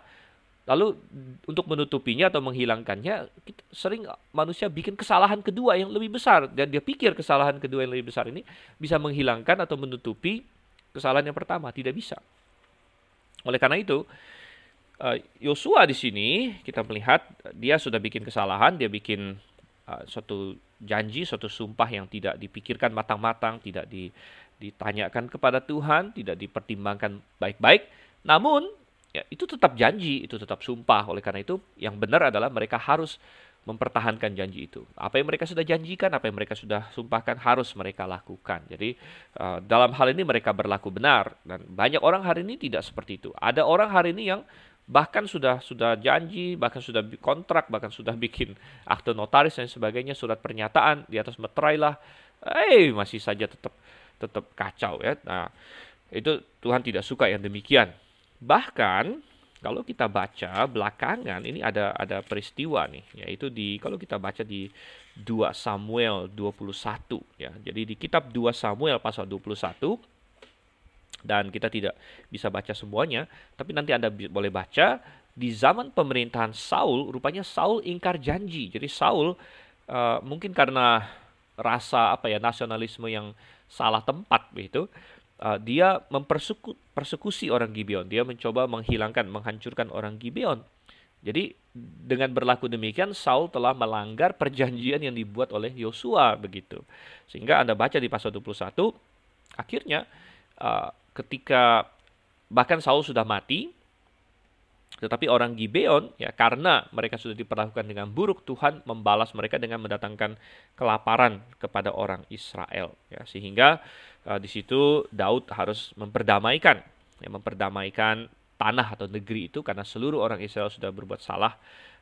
Speaker 1: lalu untuk menutupinya atau menghilangkannya, kita, sering manusia bikin kesalahan kedua yang lebih besar. Dan dia pikir kesalahan kedua yang lebih besar ini bisa menghilangkan atau menutupi kesalahan yang pertama. Tidak bisa. Oleh karena itu, Eh, Yosua di sini kita melihat dia sudah bikin kesalahan, dia bikin uh, suatu janji, suatu sumpah yang tidak dipikirkan matang-matang, tidak di, ditanyakan kepada Tuhan, tidak dipertimbangkan baik-baik. Namun ya, itu tetap janji, itu tetap sumpah. Oleh karena itu yang benar adalah mereka harus mempertahankan janji itu. Apa yang mereka sudah janjikan, apa yang mereka sudah sumpahkan harus mereka lakukan. Jadi uh, dalam hal ini mereka berlaku benar dan banyak orang hari ini tidak seperti itu. Ada orang hari ini yang bahkan sudah sudah janji, bahkan sudah kontrak, bahkan sudah [LAUGHS] bikin akte notaris dan sebagainya, surat pernyataan di atas meterai lah, eh masih saja tetap tetap kacau ya. Nah, itu Tuhan tidak suka yang demikian. Bahkan kalau kita baca belakangan ini ada ada peristiwa nih, yaitu di kalau kita baca di 2 Samuel 21 ya. Jadi di kitab 2 Samuel pasal 21 dan kita tidak bisa baca semuanya, tapi nanti Anda boleh baca di zaman pemerintahan Saul, rupanya Saul ingkar janji. Jadi Saul uh, mungkin karena rasa apa ya nasionalisme yang salah tempat begitu, uh, dia mempersekusi orang Gibeon. Dia mencoba menghilangkan, menghancurkan orang Gibeon. Jadi dengan berlaku demikian Saul telah melanggar perjanjian yang dibuat oleh Yosua begitu. Sehingga Anda baca di pasal 21 akhirnya uh, ketika bahkan Saul sudah mati, tetapi orang Gibeon ya karena mereka sudah diperlakukan dengan buruk Tuhan membalas mereka dengan mendatangkan kelaparan kepada orang Israel ya sehingga uh, di situ Daud harus memperdamaikan yang memperdamaikan tanah atau negeri itu karena seluruh orang Israel sudah berbuat salah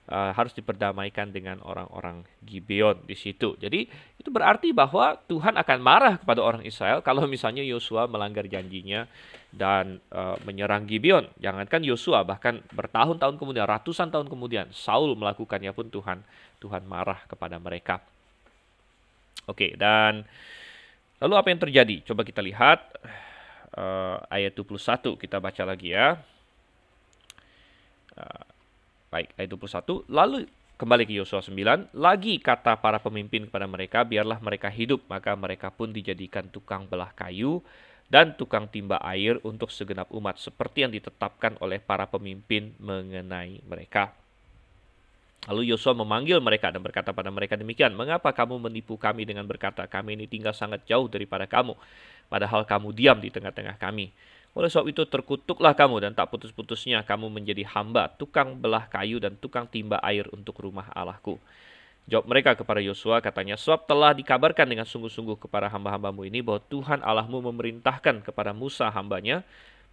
Speaker 1: uh, harus diperdamaikan dengan orang-orang Gibeon di situ. Jadi itu berarti bahwa Tuhan akan marah kepada orang Israel kalau misalnya Yosua melanggar janjinya dan uh, menyerang Gibeon. Jangankan Yosua bahkan bertahun-tahun kemudian, ratusan tahun kemudian Saul melakukannya pun Tuhan Tuhan marah kepada mereka. Oke, dan lalu apa yang terjadi? Coba kita lihat uh, ayat 21 kita baca lagi ya. Uh, baik, ayat 21. Lalu kembali ke Yosua 9, lagi kata para pemimpin kepada mereka, biarlah mereka hidup, maka mereka pun dijadikan tukang belah kayu dan tukang timba air untuk segenap umat seperti yang ditetapkan oleh para pemimpin mengenai mereka. Lalu Yosua memanggil mereka dan berkata pada mereka demikian, Mengapa kamu menipu kami dengan berkata, kami ini tinggal sangat jauh daripada kamu, padahal kamu diam di tengah-tengah kami. Oleh sebab itu terkutuklah kamu dan tak putus-putusnya kamu menjadi hamba, tukang belah kayu dan tukang timba air untuk rumah Allahku. Jawab mereka kepada Yosua katanya, Sebab telah dikabarkan dengan sungguh-sungguh kepada hamba-hambamu ini bahwa Tuhan Allahmu memerintahkan kepada Musa hambanya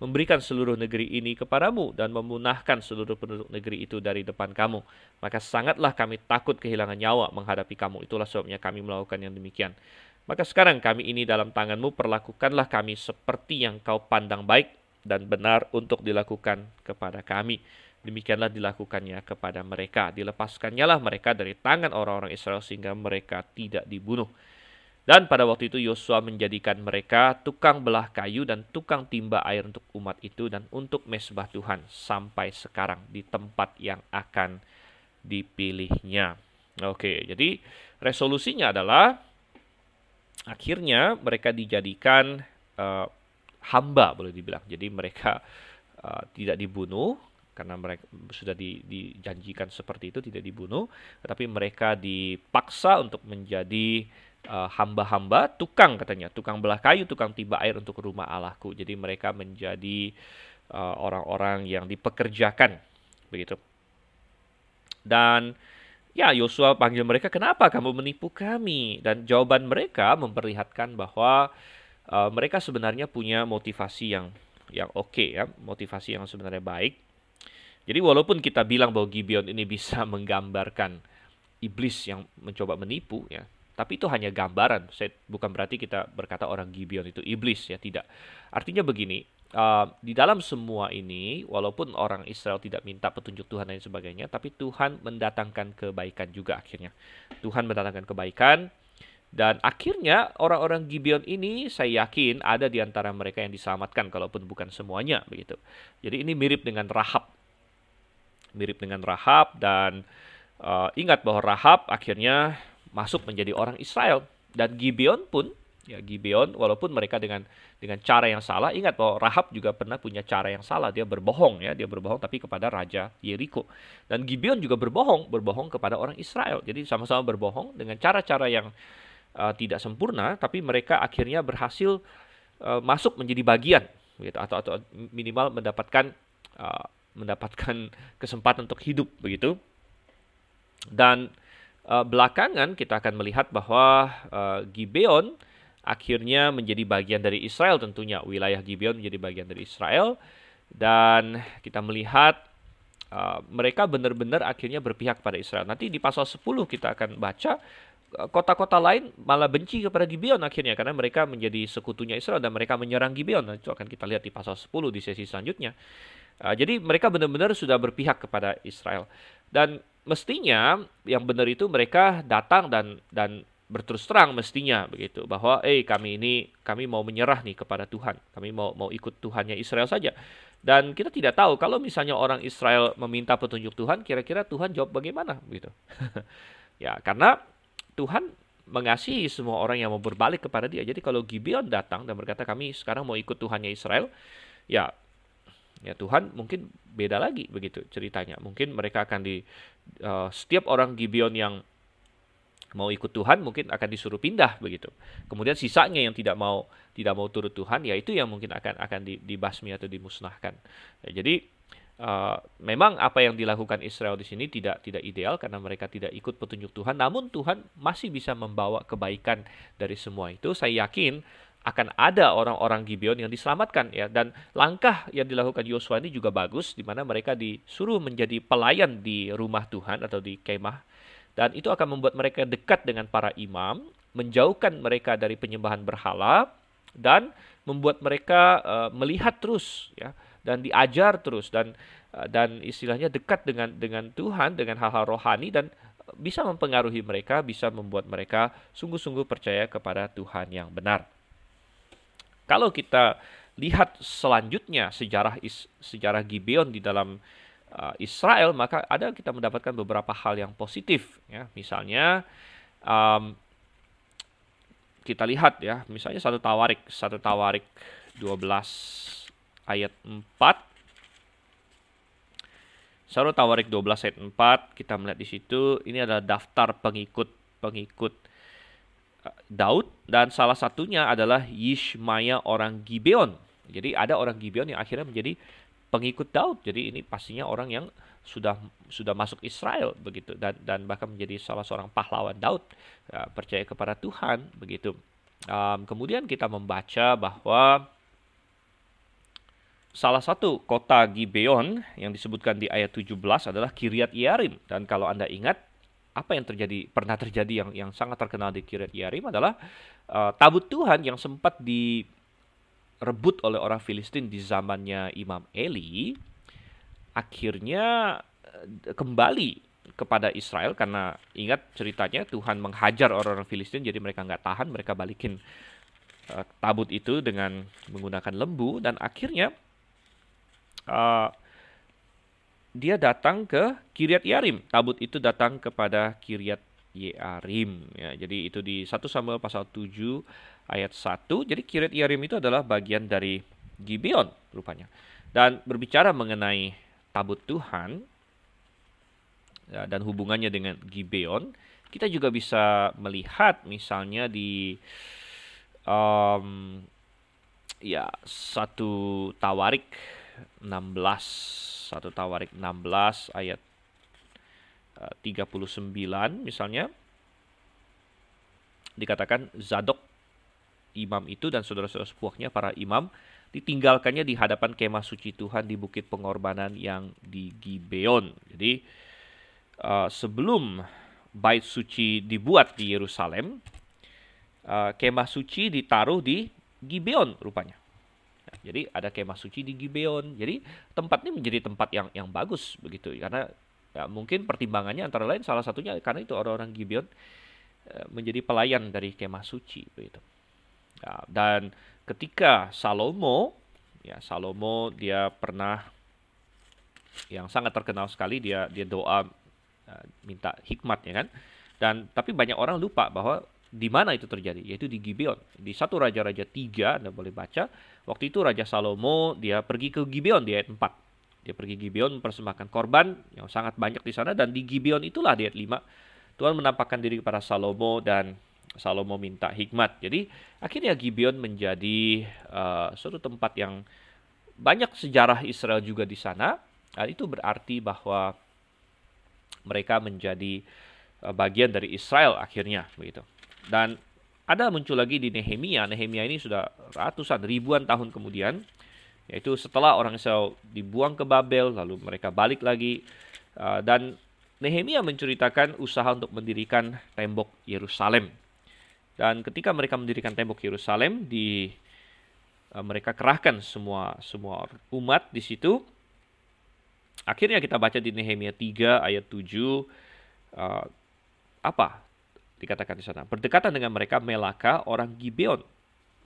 Speaker 1: memberikan seluruh negeri ini kepadamu dan memunahkan seluruh penduduk negeri itu dari depan kamu. Maka sangatlah kami takut kehilangan nyawa menghadapi kamu. Itulah sebabnya kami melakukan yang demikian. Maka sekarang kami ini dalam tanganmu, perlakukanlah kami seperti yang kau pandang baik dan benar untuk dilakukan kepada kami. Demikianlah dilakukannya kepada mereka. Dilepaskannya lah mereka dari tangan orang-orang Israel sehingga mereka tidak dibunuh. Dan pada waktu itu Yosua menjadikan mereka tukang belah kayu dan tukang timba air untuk umat itu dan untuk mesbah Tuhan sampai sekarang di tempat yang akan dipilihnya. Oke, jadi resolusinya adalah akhirnya mereka dijadikan uh, hamba boleh dibilang. Jadi mereka uh, tidak dibunuh karena mereka sudah di, dijanjikan seperti itu tidak dibunuh, tetapi mereka dipaksa untuk menjadi uh, hamba-hamba tukang katanya, tukang belah kayu, tukang tiba air untuk rumah Allahku. Jadi mereka menjadi uh, orang-orang uh, yang dipekerjakan begitu. Dan ya Yosua panggil mereka, "Kenapa kamu menipu kami?" Dan jawaban mereka memperlihatkan bahwa uh, mereka sebenarnya punya motivasi yang yang oke okay, ya, motivasi yang sebenarnya baik. Jadi walaupun kita bilang bahwa Gibeon ini bisa [LAUGHS] menggambarkan iblis yang mencoba menipu ya, tapi itu hanya gambaran. Saya bukan berarti kita berkata orang Gibeon itu iblis ya, tidak. Artinya begini, uh, di dalam semua ini walaupun orang Israel tidak minta petunjuk Tuhan dan sebagainya, tapi Tuhan mendatangkan kebaikan juga akhirnya. Tuhan mendatangkan kebaikan dan akhirnya orang-orang Gibeon ini saya yakin ada di antara mereka yang diselamatkan kalaupun bukan semuanya begitu. Jadi ini mirip dengan Rahab. Mirip dengan Rahab dan uh, ingat bahwa Rahab akhirnya masuk menjadi orang Israel. Dan Gibeon pun ya Gibeon walaupun mereka dengan dengan cara yang salah ingat bahwa Rahab juga pernah punya cara yang salah. Dia berbohong ya. Dia berbohong tapi kepada raja Yeriko. Dan Gibeon juga berbohong berbohong kepada orang Israel. Jadi sama-sama berbohong dengan cara-cara yang uh, tidak sempurna tapi mereka akhirnya berhasil uh, masuk menjadi bagian gitu. Atau atau minimal mendapatkan uh, mendapatkan [LAUGHS] kesempatan untuk hidup begitu. Dan uh, belakangan kita akan melihat bahwa uh, Gibeon akhirnya menjadi bagian dari Israel tentunya wilayah Gibeon menjadi bagian dari Israel dan kita melihat uh, mereka benar-benar akhirnya berpihak pada Israel. Nanti di pasal 10 kita akan baca kota-kota lain malah benci kepada Gibeon akhirnya karena mereka menjadi sekutunya Israel dan mereka menyerang Gibeon. Nah, itu akan kita lihat di pasal 10 di sesi selanjutnya. Uh, jadi mereka benar-benar sudah berpihak kepada Israel. Dan mestinya yang benar itu mereka datang dan dan berterus terang mestinya begitu. Bahwa eh kami ini kami mau menyerah nih kepada Tuhan. Kami mau mau ikut Tuhannya Israel saja. Dan kita tidak tahu kalau misalnya orang Israel meminta petunjuk Tuhan kira-kira Tuhan jawab bagaimana begitu. [LAUGHS] Ya karena Tuhan mengasihi semua orang yang mau berbalik kepada dia. Jadi kalau Gibeon datang dan berkata kami sekarang mau ikut Tuhannya Israel ya ya Tuhan mungkin beda lagi begitu ceritanya. Mungkin mereka akan di uh, setiap orang Gibeon yang mau ikut Tuhan mungkin akan disuruh pindah begitu. Kemudian sisanya yang tidak mau tidak mau turut Tuhan ya itu yang mungkin akan akan dibasmi atau dimusnahkan. Ya, jadi uh, memang apa yang dilakukan Israel di sini tidak tidak ideal karena mereka tidak ikut petunjuk Tuhan. Namun Tuhan masih bisa membawa kebaikan dari semua itu. Saya yakin akan ada orang-orang Gibeon yang diselamatkan ya dan langkah yang dilakukan Yosua ini juga bagus di mana mereka disuruh menjadi pelayan di rumah Tuhan atau di kemah dan itu akan membuat mereka dekat dengan para imam, menjauhkan mereka dari penyembahan berhala dan membuat mereka uh, melihat terus ya dan diajar terus dan uh, dan istilahnya dekat dengan dengan Tuhan dengan hal-hal rohani dan bisa mempengaruhi mereka, bisa membuat mereka sungguh-sungguh percaya kepada Tuhan yang benar. Kalau kita lihat selanjutnya sejarah sejarah Gibeon di dalam uh, Israel, maka ada kita mendapatkan beberapa hal yang positif. Ya, misalnya um, kita lihat ya, misalnya satu Tawarik, satu Tawarik 12 ayat 4. Satu Tawarik 12 ayat 4, kita melihat di situ ini adalah daftar pengikut-pengikut uh, Daud dan salah satunya adalah Yishmaya orang Gibeon. Jadi ada orang Gibeon yang akhirnya menjadi pengikut Daud. Jadi ini pastinya orang yang sudah sudah masuk Israel begitu dan dan bahkan menjadi salah seorang pahlawan Daud ya, percaya kepada Tuhan begitu. Um, kemudian kita membaca bahwa salah satu kota Gibeon yang disebutkan di ayat 17 adalah Kiryat Yarim dan kalau Anda ingat apa yang terjadi pernah terjadi yang yang sangat terkenal di Kiryat Yarim adalah uh, tabut Tuhan yang sempat di direbut oleh orang Filistin di zamannya Imam Eli, akhirnya eh, kembali kepada Israel karena ingat ceritanya Tuhan menghajar orang-orang Filistin jadi mereka nggak tahan mereka balikin uh, tabut itu dengan menggunakan lembu dan akhirnya uh, dia datang ke Kiryat Yarim tabut itu datang kepada Kiryat Yearim ya jadi itu di 1 Samuel pasal 7 ayat 1. Jadi Kiryat Yarim itu adalah bagian dari Gibeon rupanya. Dan berbicara mengenai tabut Tuhan ya, dan hubungannya dengan Gibeon, kita juga bisa melihat misalnya di um, ya satu Tawarik 16 satu Tawarik 16 ayat uh, 39 misalnya dikatakan Zadok imam itu dan saudara-saudara sepuaknya para imam ditinggalkannya di hadapan kemah suci Tuhan di bukit pengorbanan yang di Gibeon. Jadi uh, sebelum bait suci dibuat di Yerusalem, uh, kemah suci ditaruh di Gibeon rupanya. Jadi ada kemah suci di Gibeon. Jadi tempat ini menjadi tempat yang yang bagus begitu karena ya, mungkin pertimbangannya antara lain salah satunya karena itu orang-orang Gibeon uh, menjadi pelayan dari kemah suci begitu. Ya, dan ketika Salomo, ya Salomo dia pernah yang sangat terkenal sekali dia dia doa uh, minta hikmat ya kan. Dan tapi banyak orang lupa bahwa di mana itu terjadi yaitu di Gibeon. Di satu raja-raja tiga Anda boleh baca, waktu itu Raja Salomo dia pergi ke Gibeon di ayat 4. Dia pergi Gibeon mempersembahkan korban yang sangat banyak di sana dan di Gibeon itulah di ayat 5 Tuhan menampakkan diri kepada Salomo dan Salomo minta hikmat. Jadi akhirnya Gibeon menjadi uh, suatu tempat yang banyak sejarah Israel juga di sana. Dan itu berarti bahwa mereka menjadi uh, bagian dari Israel akhirnya begitu. Dan ada muncul lagi di Nehemia. Nehemia ini sudah ratusan ribuan tahun kemudian yaitu setelah orang Israel dibuang ke Babel lalu mereka balik lagi uh, dan Nehemia menceritakan usaha untuk mendirikan tembok Yerusalem dan ketika mereka mendirikan tembok Yerusalem, di uh, mereka kerahkan semua semua umat di situ. Akhirnya kita baca di Nehemia 3 ayat 7 uh, apa dikatakan di sana. Berdekatan dengan mereka Melaka orang Gibeon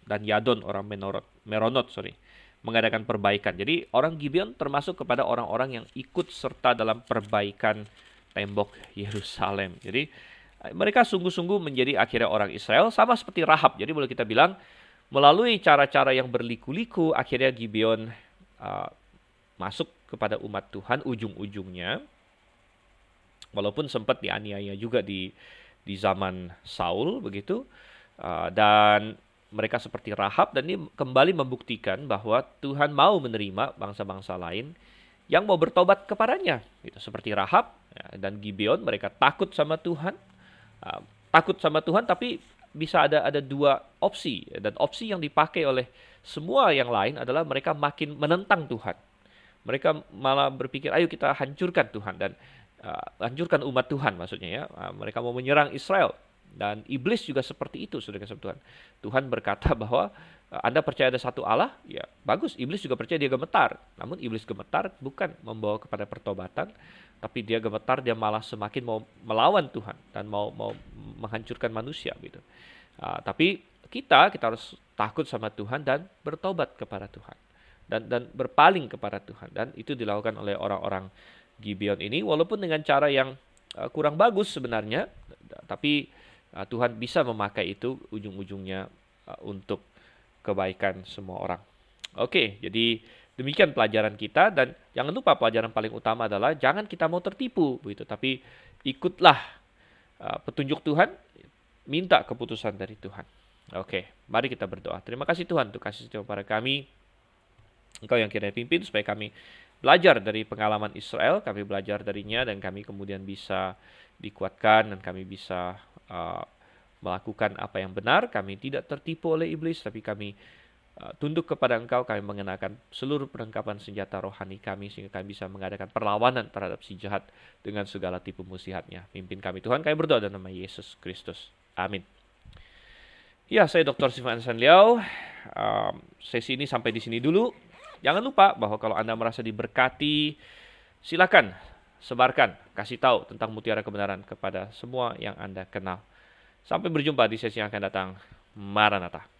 Speaker 1: dan Yadon orang Menorot, Meronot sorry mengadakan perbaikan. Jadi orang Gibeon termasuk kepada orang-orang yang ikut serta dalam perbaikan tembok Yerusalem. Jadi mereka sungguh-sungguh menjadi akhirnya orang Israel sama seperti Rahab. Jadi boleh kita bilang melalui cara-cara yang berliku-liku akhirnya Gibeon uh, masuk kepada umat Tuhan ujung-ujungnya. Walaupun sempat dianiaya juga di di zaman Saul begitu. Uh, dan mereka seperti Rahab dan ini kembali membuktikan bahwa Tuhan mau menerima bangsa-bangsa lain yang mau bertobat kepadanya. Gitu. Seperti Rahab ya, dan Gibeon mereka takut sama Tuhan uh, takut sama Tuhan tapi bisa ada ada dua opsi dan opsi yang dipakai oleh semua yang lain adalah mereka makin menentang Tuhan. Mereka malah berpikir ayo kita hancurkan Tuhan dan uh, hancurkan umat Tuhan maksudnya ya. Uh, mereka mau menyerang Israel dan iblis juga seperti itu saudara Tuhan. Tuhan berkata [LAUGHS] bahwa uh, anda percaya ada satu Allah, ya bagus. Iblis juga percaya dia gemetar. Namun iblis gemetar bukan membawa kepada pertobatan, tapi dia gemetar dia malah semakin mau melawan Tuhan dan mau mau menghancurkan manusia gitu. Uh, tapi kita kita harus takut sama Tuhan dan bertobat kepada Tuhan dan dan berpaling kepada Tuhan dan itu dilakukan oleh orang-orang Gibeon ini walaupun dengan cara yang uh, kurang bagus sebenarnya tapi uh, Tuhan bisa memakai itu ujung-ujungnya uh, untuk kebaikan semua orang. Oke, jadi Demikian pelajaran kita dan jangan lupa pelajaran paling utama adalah jangan kita mau tertipu begitu, tapi ikutlah uh, petunjuk Tuhan, minta keputusan dari Tuhan. Oke, mari kita berdoa. Terima kasih Tuhan untuk kasih setia pada kami. Engkau yang kira pimpin supaya kami belajar dari pengalaman Israel, kami belajar darinya dan kami kemudian bisa dikuatkan dan kami bisa uh, melakukan apa yang benar. Kami tidak tertipu oleh iblis, tapi kami Uh, tunduk kepada engkau, kami mengenakan seluruh perlengkapan senjata rohani kami sehingga kami bisa mengadakan perlawanan terhadap si jahat dengan segala tipu musihatnya. Pimpin kami Tuhan, kami berdoa dalam nama Yesus Kristus. Amin. Ya, saya Dr. Sifan Sanliao. Um, sesi ini sampai di sini dulu. Jangan lupa bahwa kalau Anda merasa diberkati, silakan sebarkan, kasih tahu tentang mutiara kebenaran kepada semua yang Anda kenal. Sampai berjumpa di sesi yang akan datang. Maranatha.